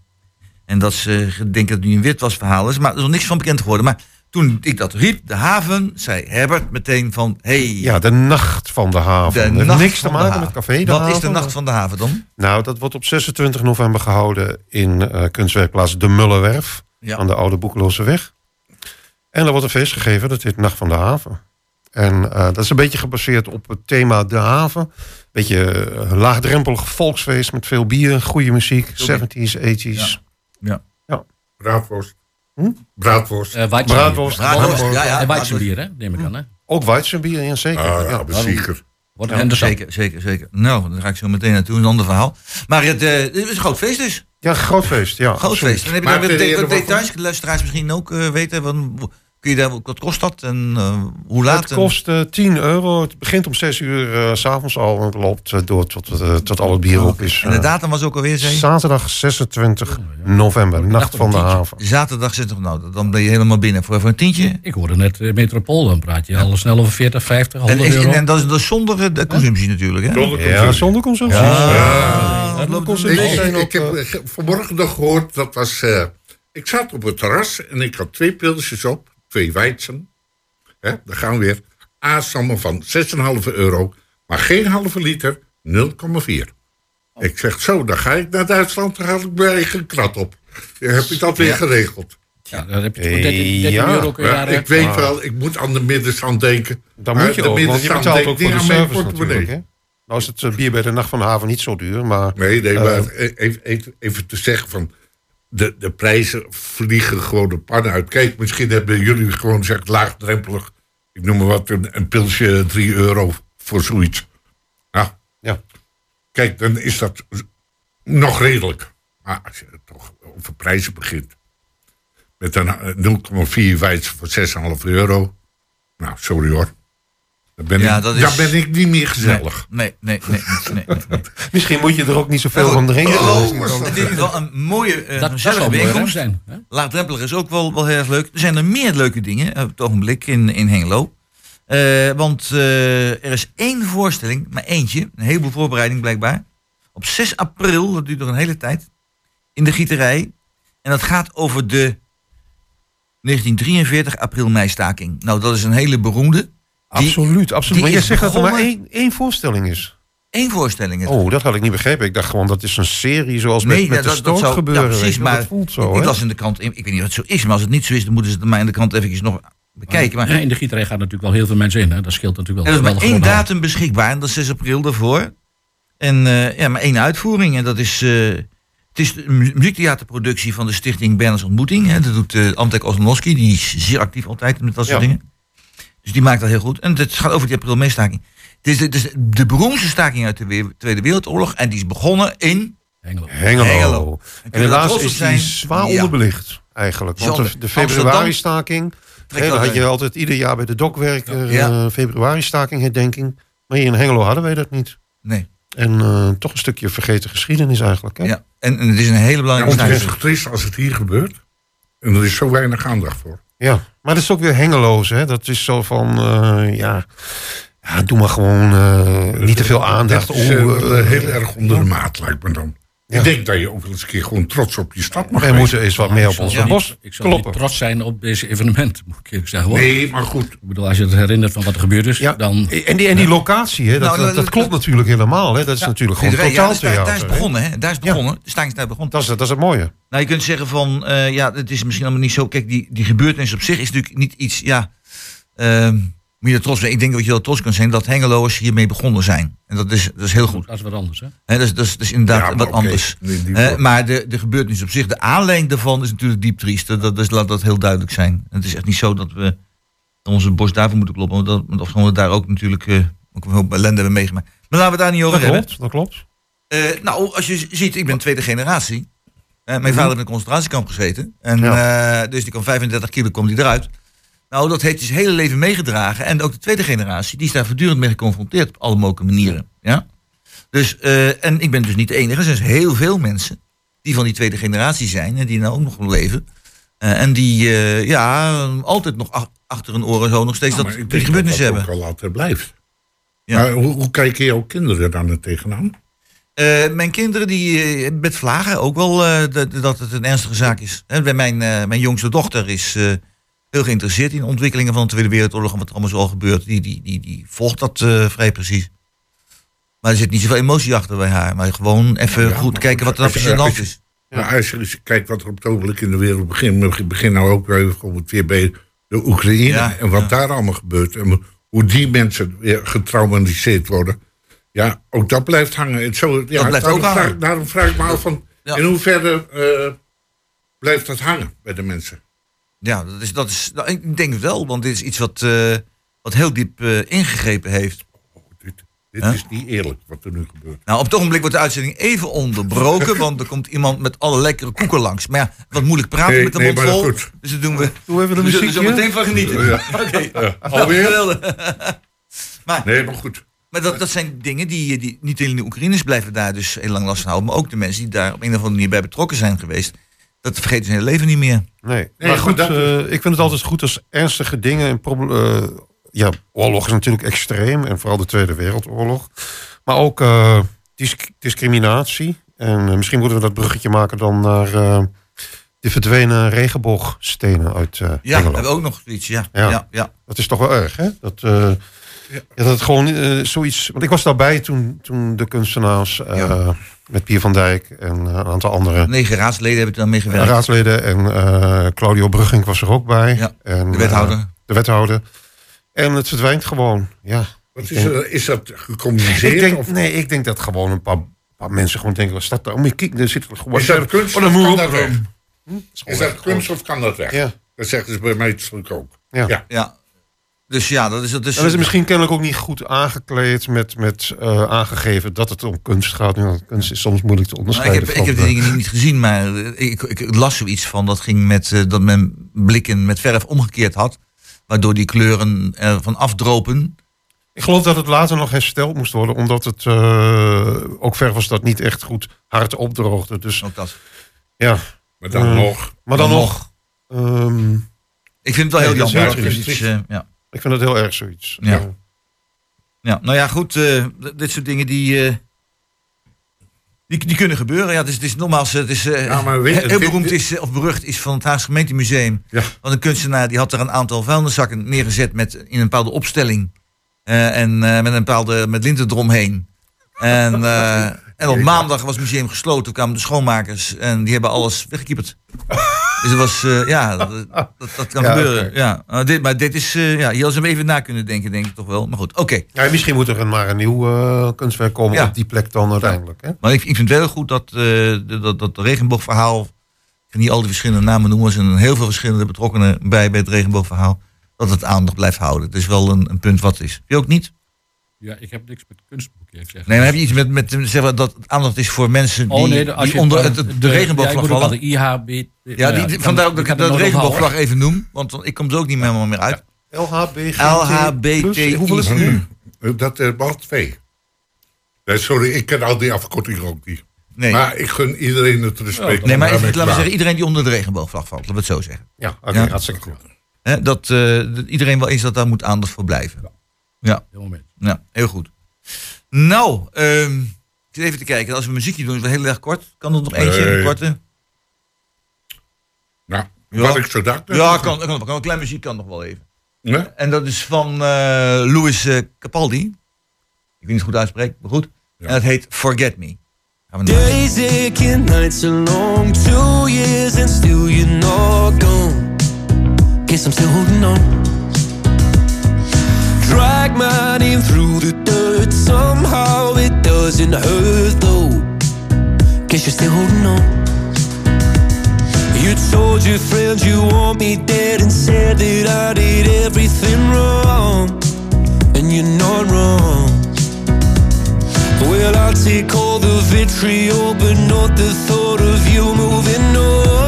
En dat ze denken dat het nu een witwasverhaal is, maar er is nog niks van bekend geworden. Maar toen ik dat riep, De Haven, zei Herbert meteen van, hey, Ja, de nacht van de haven. de nacht niks te maken haven. met café de Wat haven. is de nacht van de haven dan? Nou, dat wordt op 26 november gehouden in eh, kunstwerkplaats De Mullenwerf. Ja. Aan de Oude Boekeloze Weg. En er wordt een feest gegeven, dat heet Nacht van de Haven. En eh, dat is een beetje gebaseerd op het thema De Haven. Beetje eh, een laagdrempelig volksfeest met veel bier, goede muziek, 70s, 80s. Ja. Braadworst. Hm? Braadworst. Eh Weizenbier. Braadworst, Braadworst, ja, ja. En Weizenbier, hè? Neem ik aan, hè? Ook Weizenbier, ja zeker. Ah, ja. ja, bezieker. Wordt Ja. Zeker, zeker, zeker. Nou, dan ga ik zo meteen naartoe, een ander verhaal. Maar het, eh, het is een groot feest dus. Ja, groot feest. Ja, Groot feest. Dan heb je Maar wat, ere wat van- details, de luisteraars misschien ook eh, weten. Van, kun je daar, wat kost dat en eh, hoe laat? Het kost eh, 10 euro. Het begint om 6 uur eh, s s'avonds al. En loopt door tot, tot al het bier op is. En de datum was ook alweer, zei? Zaterdag 26 november, Nacht van de Haven. Zaterdag zit er nou, dan ben je helemaal binnen voor, voor een tientje. Ik hoorde net Metropool, dan praat je al snel over 40, 50, En, 100 is- euro. en dat is, dat is zonder de consumptie natuurlijk, hè? Zonder Ja, consumptie. zonder consumptie. Ah, dat loopt loopt een Ik, ik, heb vanmorgen nog gehoord, dat was... eh, ik zat op het terras en ik had twee pilsjes op, twee Weizen. Hè, daar gaan we weer. A-sommen van 6,5 euro, maar geen halve liter, 0,4. Ik zeg zo, dan ga ik naar Duitsland, dan haal ik mijn eigen krat op. Dan heb ik dat weer geregeld. Ja, dan heb je voor 13, 13 Ja. euro kun je Ja, daar... ik weet wel, ik moet aan de middenstand denken. Dan moet je de ook, want je middenstand betaalt ook voor de service portemonnee. natuurlijk. Hè? Nou is het eh, bier bij de Nacht van de Haven niet zo duur, maar... Nee, nee, Eh, maar even, even, even te zeggen van... De, de prijzen vliegen gewoon de pan uit. Kijk, misschien hebben jullie gewoon gezegd laagdrempelig. Ik noem maar wat, een, een pilsje 3 euro voor zoiets. Ja, Ja. kijk, dan is dat nog redelijk. Maar als je toch over prijzen begint... met een eh, 0,4 wijs voor 6,5 euro... Nou, sorry hoor. Dan ben, Ja, ik, dat is- dan ben ik niet meer gezellig. Nee, nee, nee, nee, nee, nee, nee. Misschien moet je er ook niet zoveel van drinken. oh, Oh, Het is geval een mooie, eh dat, gezellige ruim bijeenkomst. zijn. Hè? Laagdrempelig is ook wel, wel heel erg leuk. Er zijn er meer leuke dingen op het ogenblik in, in Hengelo. Eh, want eh, er is één voorstelling, maar eentje. Een heleboel voorbereiding blijkbaar. Op 6 april, dat duurt nog een hele tijd. In de gieterij. En dat gaat over de 1943 april-meistaking. Nou, dat is een hele beroemde. Absoluut, absoluut. die Maar jij is zegt dat er maar één, één voorstelling is. Eén voorstelling. is. Oh, dat had ik niet begrepen. Ik dacht gewoon dat is een serie zoals met, met de dat, dat stoot zou, gebeuren. Ja, precies, je maar dat voelt zo, ik, ik las in de krant, ik weet niet of het zo is, maar als het niet zo is, dan moeten ze het mij in de krant eventjes nog bekijken. Maar Ja, in de gieterij gaat natuurlijk wel heel veel mensen in. Hè? Dat scheelt natuurlijk wel. er is maar wel één een datum beschikbaar, en dat is 6 april daarvoor. En eh, ja, maar één uitvoering. En dat is, eh, het is de mu- muziektheaterproductie van de stichting Berners Ontmoeting. Hè. Dat doet uh, Antek Osnowski, die is zeer actief altijd met dat soort Ja. dingen. Dus die maakt dat heel goed. En het gaat over die april meestaking. Het is, de, het is de beroemdste staking uit de we- Tweede Wereldoorlog. En die is begonnen in Hengelo. Hengelo. Hengelo. En helaas is zijn? die zwaar Ja. onderbelicht eigenlijk. Want de, de februari-staking, Trekt hè, dat dat had je altijd ieder jaar bij de dokwerker Ja. eh, februari-staking herdenking. Maar hier in Hengelo hadden wij dat niet. Nee. En eh, toch een stukje vergeten geschiedenis eigenlijk. Hè? Ja. En, en het is een hele Ja, belangrijke want het is triest als het hier gebeurt. En er is zo weinig aandacht voor. Ja, maar dat is ook weer hengeloos. Hè? Dat is zo van, eh, ja, ja, doe maar gewoon eh, niet te veel aandacht. Dat is eh, heel erg onder de maat, lijkt me dan. Ja. Ik denk dat je ook wel eens een keer gewoon trots op je stad mag wij zijn. moeten eens wat meer op niet- bos Ik zal niet trots zijn op deze evenement, moet ik eerlijk zeggen. Hoor. Nee, maar goed. Ik bedoel, als je het herinnert van wat er gebeurd is, Ja, dan... en die, en die locatie, hè, dat, Nou, dat, dat dat- klopt natuurlijk helemaal. Hè? Dat is natuurlijk gewoon Ja, daar, totaal is, daar, daar is begonnen, hè? Daar is begonnen. De is daar begonnen. Dat is, dat is het mooie. Nou, je kunt zeggen van, eh, ja, het is misschien allemaal niet zo. Kijk, die, die gebeurtenis op zich is natuurlijk niet iets, ja, ehm moet je trots zijn. Ik denk dat je wel trots kunt zijn dat Hengeloers hiermee begonnen zijn. En dat is, dat is heel goed. Dat is wat anders, hè? Hè, dat, is, dat, is, dat is inderdaad Ja, wat anders. Nee, maar de, de gebeurtenis op zich, de aanleiding daarvan is natuurlijk diep triest. Dat, is, laat dat heel duidelijk zijn. En het is echt niet zo dat we onze borst daarvoor moeten kloppen. Want dat, want we daar ook natuurlijk eh, ook een hoop ellende hebben meegemaakt. Maar laten we het daar niet over Dat hebben. klopt, dat klopt. Eh, nou, als je ziet, ik ben tweede generatie. Eh, mijn vader heeft in een concentratiekamp gezeten. En, Ja. eh, dus die kwam 35 kilo kwam die eruit. Nou, dat heeft hij zijn hele leven meegedragen. En ook de tweede generatie, die is daar voortdurend mee geconfronteerd op alle mogelijke manieren. Ja? Dus, eh, en ik ben dus niet de enige. Er zijn dus heel veel mensen die van die tweede generatie zijn. En die nou ook nog leven. Eh, en die eh, ja, altijd nog ach- achter hun oren zo nog steeds Ja, dat, die gebeurtenis dat dat hebben. ook al altijd blijft. Ja. Maar hoe, hoe kijken jouw kinderen dan er tegenaan? Mijn kinderen die met vlagen ook wel dat, dat het een ernstige zaak is. Hè, bij mijn, mijn jongste dochter is heel geïnteresseerd in de ontwikkelingen van de Tweede Wereldoorlog en wat er allemaal zo al gebeurt. Die, die, die, die volgt dat eh, vrij precies. Maar er zit niet zoveel emotie achter bij haar. Maar gewoon even Ja, goed kijken wat er je- precies aan de hand is. Maar als je eens kijkt wat er op het ogenblik in de wereld begint. Ik begin nou ook weer bij de Oekraïne. Ja, en wat ja. daar allemaal gebeurt. En hoe die mensen weer getraumatiseerd worden. Ja, ook dat blijft hangen. Het zo, ja, blijft daarom ook hangen. Vraag, daarom vraag ik me af van... In hoeverre eh, blijft dat hangen bij de mensen? Ja, dat is, dat is, nou, ik denk het wel, want dit is iets wat, eh, wat heel diep eh, ingegrepen heeft. Dit, dit Huh? is niet eerlijk wat er nu gebeurt. Nou, op het ogenblik wordt de uitzending even onderbroken, want er komt iemand met alle lekkere koeken langs. Maar ja, wat moeilijk praten Nee, met de nee, mond maar vol. goed. Dus dat doen we. Doe even de We zullen er meteen van genieten. Oké. Alweer? Maar Nee, maar goed. maar dat, dat zijn dingen die, die niet alleen de Oekraïners blijven daar dus heel lang last van houden, maar ook de mensen die daar op een of andere manier bij betrokken zijn geweest. Dat vergeten ze hun hele leven niet meer. Nee, Nee, maar goed, dat- eh, ik vind het altijd goed als ernstige dingen en proble- eh, ja, oorlog is natuurlijk extreem en vooral de Tweede Wereldoorlog. Maar ook eh, dis- discriminatie. En eh, misschien moeten we dat bruggetje maken dan naar eh, de verdwenen regenboogstenen uit eh Ja, we Engeland. hebben ook nog zoiets. Ja, Ja. ja. ja, Dat is toch wel erg, hè? Dat, eh, ja. dat het gewoon eh, zoiets... Want ik was daarbij toen, toen de kunstenaars eh, Ja. met Pier van Dijk en eh, een aantal andere Negen raadsleden hebben er dan mee gewerkt. raadsleden. En eh, Claudio Brugging was er ook bij. Ja, en, de wethouder. de wethouder. En het verdwijnt gewoon, ja. Wat is, denk- er, is dat gecommuniceerd? Ik denk, of nee, ik denk dat gewoon een paar, paar mensen gewoon denken... Wat staat daar? Oh, maar kijk, er zit gewoon... is dat kunst of een kan dat weg? Is dat kunst of kan dat weg? Ja. Dat zeggen ze bij mij natuurlijk ook. Ja. Ja. Dus ja, dat is... Dat is, Dan is het misschien kennelijk ook niet goed aangekleed met, met eh, aangegeven dat het om kunst gaat. Ja, kunst is soms moeilijk te Nou, ik onderscheiden. heb, ik heb die van, dingen niet, gezien, maar eh, ik, ik las zoiets van dat ging met eh, dat men blikken met verf omgekeerd had, waardoor die kleuren ervan afdropen. Ik geloof dat het later nog hersteld moest worden, omdat het eh, ook ver was dat niet echt goed hard opdroogde. Dus Ook dat. ja, Maar dan Eh, nog. maar dan, Dan nog. ehm, Ik vind het wel heel dat jammer. dat eh, ja. Ik vind het heel erg zoiets. Ja. Ja, nou ja, goed. eh, dit soort dingen die, eh, die, die kunnen gebeuren. Ja, het is, het is nogmaals, het is eh, Ja, maar weet- heel beroemd is, of berucht is van het Haagse gemeentemuseum. Ja. Want een kunstenaar die had er een aantal vuilniszakken neergezet met, in een bepaalde opstelling. En met een bepaalde met linten eromheen. En, En op maandag was het museum gesloten. Toen kwamen de schoonmakers en die hebben alles weggekieperd. dus het was, eh, ja, dat, dat, dat kan Ja, gebeuren. Ja. Uh, dit, maar dit is, eh, ja, hier hadden ze hem even na kunnen denken, denk ik toch wel. Maar goed, oké. Ja, misschien moet er een- maar een nieuw eh, kunstwerk komen Ja. op die plek dan uiteindelijk. Hè? Maar ik, ik vind het wel goed dat, dat, dat regenboogverhaal... Ik kan niet al die verschillende namen noemen. Er zijn heel veel verschillende betrokkenen bij, bij het regenboogverhaal. Dat het aandacht blijft houden. Het is wel een, een punt wat is. Je ook niet? Ja, ik heb niks met kunstboekje. Ik zeg. Nee, maar heb je iets met, met zeg maar, dat het aandacht is voor mensen die, Oh nee, als die je onder van het, het- de, ja, regenboogvlag bedoel vallen? de IHB. Ja, die, vandaar ook dat ik de regenboogvlag even noem. Want ik kom er ook niet meer, meer uit. LHBGT+. LHBT. Hoeveel is het nu? Dat is wel twee. Nee, sorry, ik ken al die afkortingen ook niet. Nee. Maar ik gun iedereen het respect. Nee, maar laten we zeggen, iedereen die onder de regenboogvlag valt. Laten we het zo zeggen. Ja, oké, Ja. hartstikke goed. Hè, dat, eh, dat iedereen wel eens dat daar moet aandacht voor blijven. Ja, Heel moment. ja heel goed. Nou, ehm, ik zit even te kijken. Als we muziekje doen, is het wel heel erg kort. Kan er nog eentje, Nee. korte? Nou, Ja. wat ik zo dacht. Ja, kan, kan, kan, een klein muziek kan nog wel even. Nee? En dat is van eh Louis eh, Capaldi. Ik weet niet het goed uitspreek, maar goed. En dat heet Forget Me. Gaan we naar- Days aching, nights are long. Two years and still you're not gone. Guess I'm still holding on. Drag my name through the dirt. Somehow it doesn't hurt though. Guess you're still holding on. You told your friends you want me dead and said that I did everything wrong. And you're not wrong. Well, I'll take all the vitriol, but not the thought of you moving on.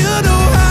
you know how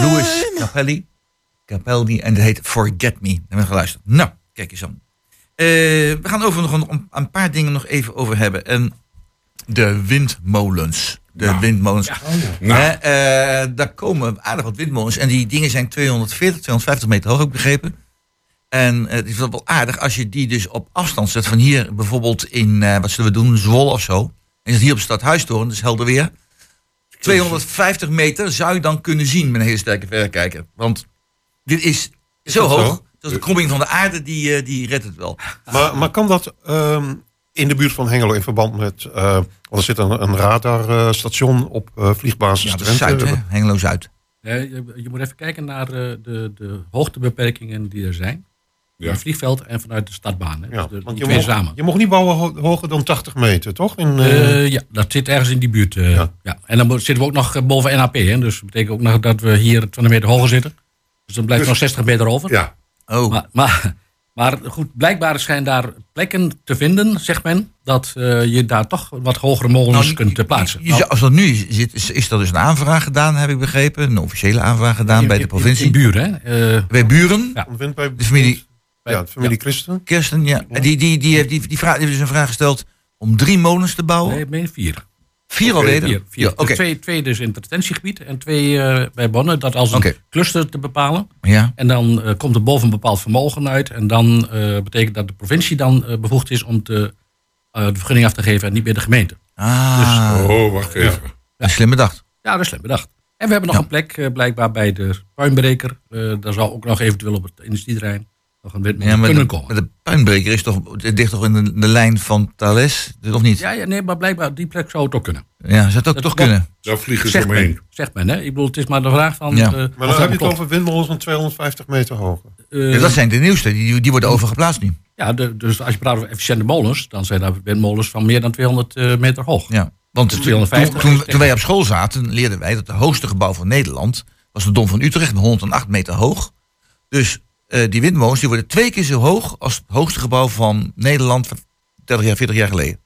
Louis Capelli. Capelli en dat heet Forget Me. Hebben we geluisterd. Nou, kijk eens aan. Eh, we gaan over nog een, paar dingen nog even over hebben. En de windmolens. De windmolens. Nou. Hè, eh, daar komen aardig wat windmolens. En die dingen zijn 240, 250 meter hoog, heb ik begrepen. En eh, het is wel aardig als je die dus op afstand zet. Van hier bijvoorbeeld in, wat zullen we doen, Zwolle of zo. je zit hier op de Stadhuistoren, dus helder weer. 250 meter zou je dan kunnen zien met een hele sterke verrekijker. Want dit is, zo hoog. zo? Dus de kromming van de aarde, die, eh, die redt het wel. Maar, maar kan dat ehm, in de buurt van Hengelo in verband met... eh, want er zit een, een radarstation op eh, vliegbasis Ja. Zuid, hè? Hengelo-Zuid. Je, je moet even kijken naar eh, de, de hoogtebeperkingen die er zijn. Ja. Het vliegveld en vanuit de stadbaan. Hè. Ja, Dus de, want die je twee mocht, samen. je mocht niet bouwen ho- hoger dan 80 meter, toch? In, ja, dat zit ergens in die buurt. eh, Ja. ja. En dan zitten we ook nog boven NAP. Hè. Dus dat betekent ook nog dat we hier 20 meter hoger zitten. Dus dan blijft er nog 60 meter over. Ja, Oh, Maar, maar, maar goed, blijkbaar zijn daar plekken te vinden, zegt men, dat eh, je daar toch wat hogere molens Nou, kunt eh, plaatsen. je- je- als dat nu zit, is, is dat dus een aanvraag gedaan, heb ik begrepen. Een officiële aanvraag gedaan In- bij de in- provincie. In, buren, hè. Eh, bij buren. Ja. bij De familie ja, de familie Christen. Kirsten, ja. Die, die, die, heeft, die, die, vraag, die heeft dus een vraag gesteld om drie molens te bouwen. nee, vier. Vier alweer? Vier, vier. Ja. Dus twee, twee dus in het retentiegebied en twee eh, bij Bonne. Dat als een cluster te bepalen. Ja. En dan eh, komt er boven een bepaald vermogen uit. En dan eh, betekent dat de provincie dan bevoegd is om te, eh, de vergunning af te geven en niet meer de gemeente. Ah, oh, wacht even. een slim bedacht. Ja, dat is slim bedacht. En we hebben nog Ja. een plek blijkbaar bij de puinbreker. Eh daar zou ook nog eventueel op het industrieterrein nog een Ja, kunnen de, komen. maar de puinbreker is toch, ligt toch in de, de lijn van Thales? Of niet? Ja, ja, nee, maar blijkbaar die plek zou het ook kunnen. Ja, zou het ook Dat- toch dat- kunnen? Daar vliegen ze omheen. zegt men, hè? Ik bedoel, het is maar de vraag van... Ja. eh, Maar dan dat heb je het over windmolens van 250 meter hoger. Eh, Ja, dat zijn de nieuwste, die, die worden overgeplaatst nu. ja, de- dus als je praat over efficiënte molens, dan zijn daar windmolens van meer dan 200 eh, meter hoog. Ja. Want toen, 250 toen, is toen wij op school zaten, leerden wij dat het hoogste gebouw van Nederland was de Dom van Utrecht, met 108 meter hoog. Dus eh, die windmolens die worden twee keer zo hoog als het hoogste gebouw van Nederland van 30 jaar, 40 jaar geleden.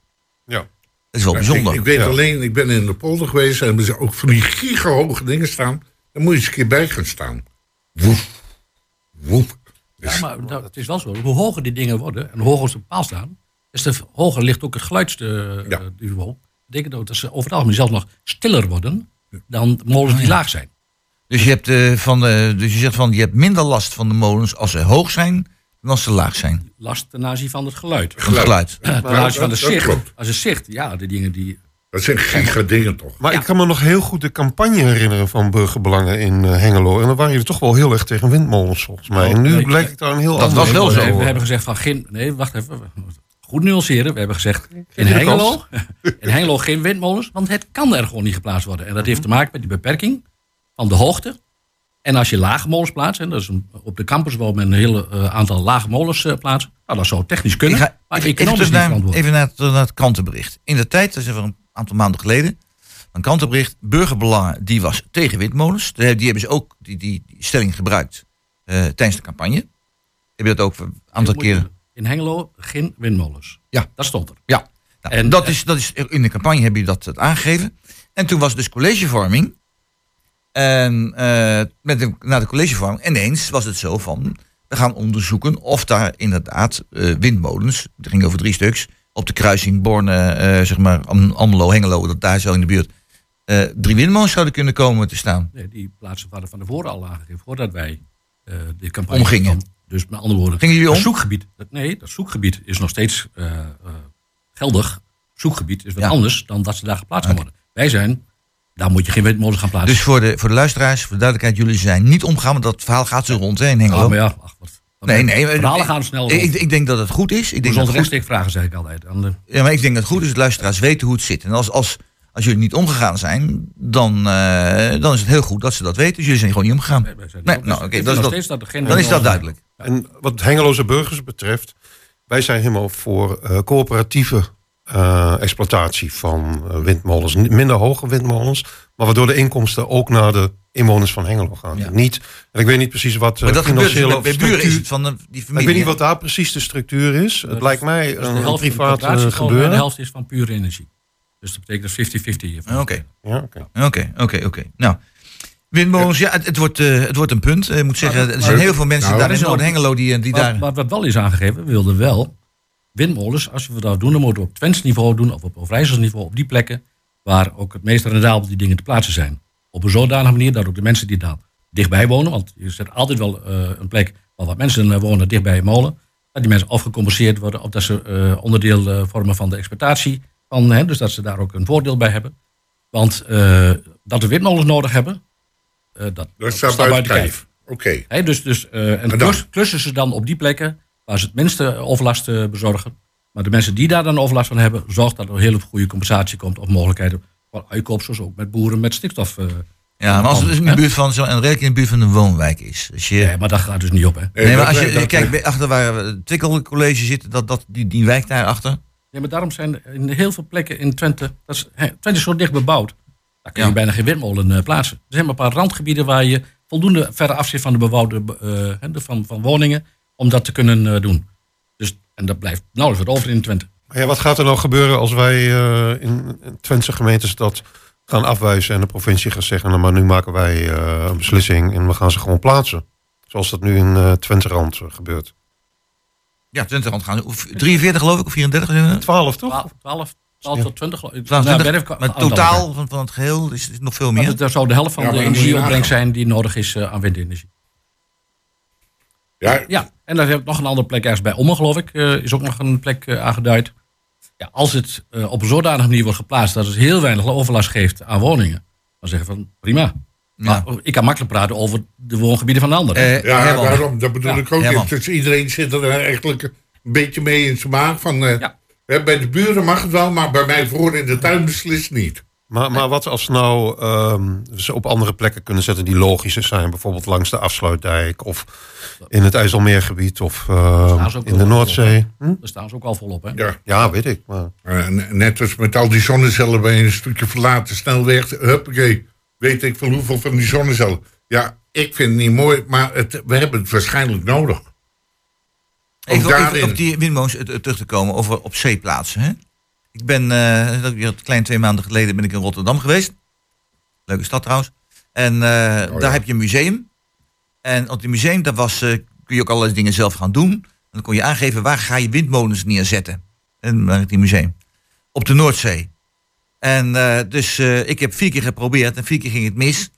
Ja. Dat is wel Ja, bijzonder. Ik, ik weet Ja. alleen, ik ben in de polder geweest en hebben ze ook van die gigahoge dingen staan. Daar moet je eens een keer bij gaan staan. Woef. Woef. Ja, maar dat, het is wel zo. Hoe hoger die dingen worden en hoe hoger ze op paal staan, des te hoger ligt ook het geluidsniveau. Ja. Dat betekent ook dat ze over het algemeen zelfs nog stiller worden dan molens die laag zijn. Dus je, hebt, eh, van de, dus je zegt van je hebt minder last van de molens als ze hoog zijn dan als ze laag zijn. Last ten aanzien van het geluid. Van het geluid. Ten aanzien dat- van de dat zicht. klopt. Als het zicht, ja, de dingen die... Dat zijn giga dingen toch? Maar Ja. ik kan me nog heel goed de campagne herinneren van burgerbelangen in eh, Hengelo. En dan waren jullie toch wel heel erg tegen windmolens volgens mij. En nu nee, blijkt ik daar een heel dat ander was wel zo. We hebben gezegd van geen... Nee, wacht even. Goed nuanceren. We hebben gezegd in Hengelo, in Hengelo geen windmolens, want het kan er gewoon niet geplaatst worden. En dat heeft te maken met die beperking van de hoogte. En als je lage molens plaatst, en dat is een- op de campus waar men een heel eh, aantal lage molens eh, plaatsen, nou, dat zou technisch kunnen, Ik ga maar even, economisch niet naar, verantwoord. even naar, het, naar het krantenbericht. In de tijd, dat is even een aantal maanden geleden, een krantenbericht, burgerbelangen, die was tegen windmolens. Die die hebben ze ook die, die, die stelling gebruikt eh, tijdens de campagne. Heb je dat ook een aantal keren? In Hengelo geen windmolens. Ja. Dat stond er. Ja. Nou, En- dat, is, dat is, in de campagne heb je dat eh, aangegeven. En toen was dus collegevorming. En eh, met de, na de collegevorming, ineens was het zo van... we gaan onderzoeken of daar inderdaad eh, windmolens... het ging over drie stuks... op de kruising Borne, eh, zeg maar, Am- Hengelo... dat daar zo in de buurt... drie windmolens zouden kunnen komen te staan. Nee, die plaatsen waren van tevoren al aangegeven, voordat wij de campagne Omgingen. Dus met andere woorden, Gingen jullie om? zoekgebied, dat, nee, dat zoekgebied is nog steeds geldig. Zoekgebied is wat Ja. anders dan dat ze daar geplaatst gaan worden. Wij zijn, daar moet je geen windmolens gaan plaatsen. Dus voor de, voor de luisteraars, voor de duidelijkheid... jullie zijn niet omgegaan, want dat verhaal gaat zo rond hè, in Hengelo. Ah, maar ja, ach, wat, wat- Nee, nee. Verhalen ik- gaan snel Ik, rond. ik, ik denk dat het goed is. Ik denk dat het goed vragen zeg ik altijd. De, Ja, maar ik denk dat het goed is dat luisteraars weten hoe het zit. En als, als, als jullie niet omgegaan zijn, dan, eh, dan is het heel goed dat ze dat weten. Dus jullie zijn gewoon niet omgegaan. Nee, ook- nou, dat dat- Dan is dat duidelijk. En wat Hengeloze burgers betreft, wij zijn helemaal voor eh, coöperatieve eh, exploitatie van eh, windmolens. Minder hoge windmolens, maar waardoor de inkomsten ook naar de inwoners van Hengelo gaan. Ja. Niet, en ik weet niet precies wat eh, Maar dat gebeurt dus financiële bij, of bij buren is het van de, die ik familie. weet niet wat daar precies de structuur is. Het is- lijkt mij Dus een, een privaat eh, en gebeuren. De helft is van pure energie. Dus dat betekent dat 50-50. Ah, Oké, Ja, oké. oké, oké, oké. Nou, windmolens, ja, het, het, wordt, eh, het wordt een punt. Eh, Ik moet zeggen, er zijn heel veel mensen nou, daar in Noord-Hengelo die, eh, die Maar, daar... maar wat wel is aangegeven, we wilden wel windmolens, als we dat doen, dan moeten we op Twents niveau doen of op Overijssels niveau, op die plekken waar ook het meest rendabel die dingen te plaatsen zijn. Op een zodanige manier dat ook de mensen die daar dichtbij wonen, want je zet altijd wel eh, een plek waar wat mensen eh, wonen dichtbij een molen, dat die mensen of gecompenseerd worden of dat ze eh, onderdeel vormen van de exploitatie Van, dus dat ze daar ook een voordeel bij hebben. Want dat we windmolens nodig hebben, dat, Dat staat buiten kijf. Oké. Dus, dus, en klus- klussen ze dan op die plekken waar ze het minste overlast eh, bezorgen. Maar de mensen die daar dan overlast van hebben, zorgt dat er een hele goede compensatie komt of mogelijkheden voor uitkoop, zoals ook met boeren met stikstof. eh. Ja, maar als het dus in de buurt van zo, en redelijk in de buurt van een woonwijk is. Dus je, Nee, maar dat gaat dus niet op, hè? Nee, nee, maar als je dat- kijk, bij- achter waar het Twikkel College zit, dat, dat, die, die wijk daarachter. Ja, maar daarom zijn in heel veel plekken in Twente, dat is, hè, Twente is zo dicht bebouwd, daar kun je Ja. bijna geen windmolen eh, plaatsen. Er zijn maar een paar randgebieden waar je voldoende verre af zit van de bebouwde eh, van, van woningen, om dat te kunnen eh, doen. Dus, en dat blijft nauwelijks wat over in Twente. Maar ja, wat gaat er nou gebeuren als wij eh, in, Twentse gemeentes dat gaan afwijzen en de provincie gaat zeggen, nou, maar nu maken wij eh, een beslissing en we gaan ze gewoon plaatsen. Zoals dat nu in eh Twente-rand gebeurt. Ja, 20 rand gaan. Of 43 geloof ik, of 34. eh, 12 toch? 12, 12, 12 tot 20. geloof ik. 12, Nou, 20, weet ik- maar totaal van, van het geheel is het nog veel meer. dat, dat zou de helft van Ja, de energieopbrengst zijn die nodig is aan windenergie. Ja, Ja, en dan heb ik nog een andere plek ergens bij Ommen, geloof ik. eh, is ook nog een plek eh, aangeduid. Ja, als het eh, op een zodanige manier wordt geplaatst dat het heel weinig overlast geeft aan woningen, dan zeggen we van prima. Maar ik kan makkelijk praten over de woongebieden van de anderen. Eh, ja daarom, dat bedoel Ja. ik ook. Niet. Dus iedereen zit er eigenlijk een beetje mee in zijn maag. Van, eh, Ja. bij de buren mag het wel, maar bij mij voor in de tuin beslist niet. Maar, maar wat als nou ehm, ze op andere plekken kunnen zetten die logischer zijn? Bijvoorbeeld langs de afsluitdijk of in het IJsselmeergebied of ehm, in de Noordzee. Hm? Daar staan ze ook al volop. Hè? Ja. Ja, weet ik. Maar Eh, net als met al die zonnecellen bij een stukje verlaten snelweg. Huppakee, weet ik veel hoeveel van die zonnecellen. Ja, ik vind het niet mooi, maar het, we hebben het waarschijnlijk nodig. Ook Even, daarin. op die windmolens eh, terug te komen over op zee plaatsen. Hè? Ik ben, eh, een klein twee maanden geleden ben ik in Rotterdam geweest. Leuke stad trouwens. En eh, daar heb je een museum. En op het museum, daar was, eh, kun je ook allerlei dingen zelf gaan doen. En dan kon je aangeven waar ga je windmolens neerzetten. En naar het museum. Op de Noordzee. En dus ik heb vier keer geprobeerd en vier keer ging het mis.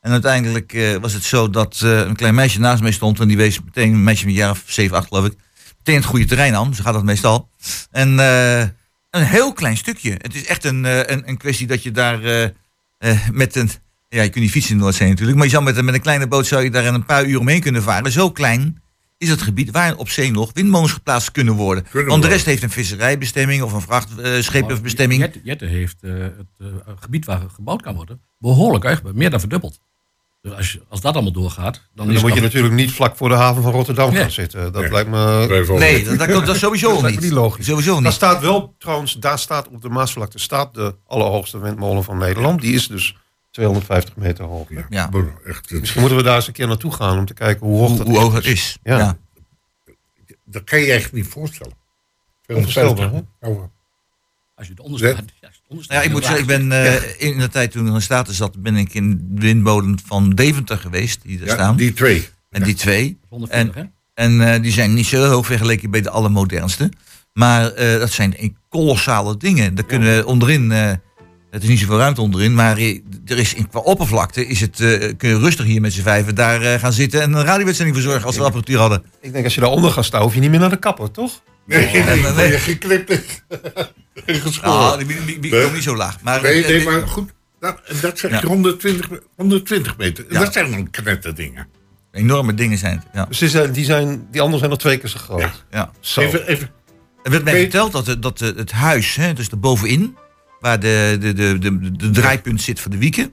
En uiteindelijk was het zo dat een klein meisje naast mij stond. En die wees meteen, een meisje van een jaar of zeven, acht geloof ik. Meteen het goede terrein aan. Zo gaat dat meestal. En eh, een heel klein stukje. Het is echt een, eh, een, een kwestie dat je daar eh, eh, met een... Ja, je kunt niet fietsen in de Noordzee natuurlijk. Maar je zou met, een- met een kleine boot zou je daar in een paar uur omheen kunnen varen. Zo klein is het gebied waar op zee nog windmolens geplaatst kunnen worden. Kunnen Want de worden. rest heeft een visserijbestemming of een vrachtschepenbestemming. Jette, Jette heeft eh, het gebied waar gebouwd kan worden behoorlijk uitgebreid, meer dan verdubbeld. Dus als, je, als dat allemaal doorgaat, dan, dan is moet je natuurlijk niet vlak voor de haven van Rotterdam Nee. gaan zitten. Dat Nee. lijkt me... Over. Nee, dat, dat, komt- dat is sowieso Dat lijkt me niet. niet logisch. Sowieso Daar niet. staat wel, trouwens, daar staat op de Maasvlakte staat de allerhoogste windmolen van Nederland. Die is dus 250 meter hoog. Ja, Ja. broer, echt, het- Misschien moeten we daar eens een keer naartoe gaan om te kijken hoe hoog Hoe, dat hoe hoog het is. Ja. Ja. dat kan je je echt niet voorstellen. Onvoorstelbaar, Oh, als je het onderstaat. Ja. Ja, als je het onderstaat, Ja, ik moet zeggen, ik ben eh, in de tijd toen ik in Staten zat, ben ik in de windmolen van Deventer geweest, die ja, staan. die twee. en die twee. het 140, hè? En eh, die zijn niet zo hoog vergeleken bij de allermodernste. Maar eh, dat zijn een kolossale dingen. Daar kunnen onderin, eh, het is niet zoveel ruimte onderin, maar er is in, qua oppervlakte is het, eh, kun je rustig hier met z'n vijven daar eh, gaan zitten en een radiowedstrijd verzorgen als we apparatuur hadden. Ik denk als je daaronder gaat staan, hoef je niet meer naar de kapper, toch? Nee, nee, nee, nee. nee. en geschoren. Nou, die, die, die, die Nee. komt niet zo laag. Maar, nee, eh, nee, maar goed. Dat, dat zeg je Ja. 120, 120 meter. Ja. Dat zijn dan knetterdingen. enorme dingen zijn het. Ja. Dus die, zijn, die, zijn, die anderen zijn nog twee keer zo groot. Ja. Ja. Zo. Even, even. Er werd mij verteld dat, de- dat de- het huis, hè, dus erbovenin, waar de, de, de, de, de draaipunt zit voor de wieken,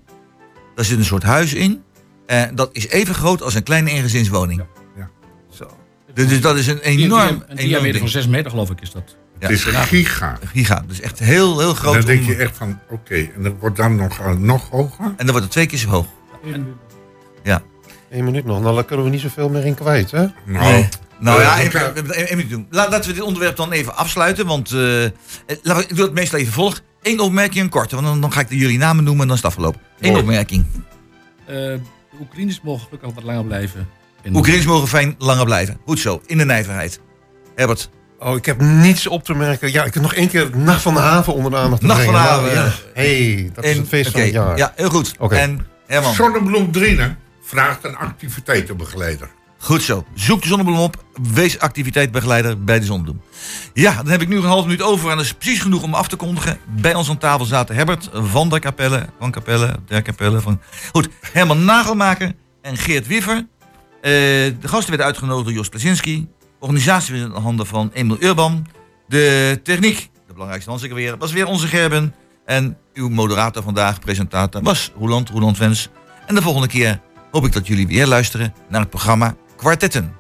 daar zit een soort huis in. En dat is even groot als een kleine eengezinswoning. Zo. Dus, dus dat is een enorm, Een enorm diameter van ding. 6 meter, geloof ik, is dat. Ja, het is giga. giga. Dus echt heel, heel En groot. dan denk je echt van, oké, en dat wordt dan nog, eh, nog hoger? En dan wordt het twee keer zo hoog. Ja. Eén minuut nog, nou, daar kunnen we niet zoveel meer in kwijt, hè? Nou, Nou Eh, ja, even, even- doen. Laten we dit onderwerp dan even afsluiten. Want eh, eh, ik doe het meestal even volg. Eén opmerking, een korte. Want dan, dan ga ik de jullie namen noemen en dan is het afgelopen. Eén Mooi. opmerking. Eh, de Oekraïners mogen gelukkig wat langer blijven. Oekraïners mogen fijn langer blijven. Goed zo, in de nijverheid. Herbert. Oh, ik heb niets op te merken. Ja, ik heb nog één keer de Nacht van de Haven onder de aandacht te Nacht van de Haven, ja. hey, dat is het feest van het jaar. Ja, heel goed. Oké. En Herman. Zonnebloem Drienen vraagt een activiteitenbegeleider. Goed zo. Zoek de zonnebloem op. Wees activiteitbegeleider bij de zonnebloem. Ja, dan heb ik nu een half minuut over. En dat is precies genoeg om af te kondigen. Bij ons aan tafel zaten Herbert van der Capelle. Van Capelle, der Capelle. Van... Goed, Herman Nagelmaker en Geert Wiever. Eh, de gasten werden uitgenodigd door Jos Plazinski. Organisatie was in de handen van Emil Urban. De techniek, de belangrijkste weer, was weer onze Gerben. En uw moderator vandaag, presentator, was Roland, Roland Wens. En de volgende keer hoop ik dat jullie weer luisteren naar het programma Kwartetten.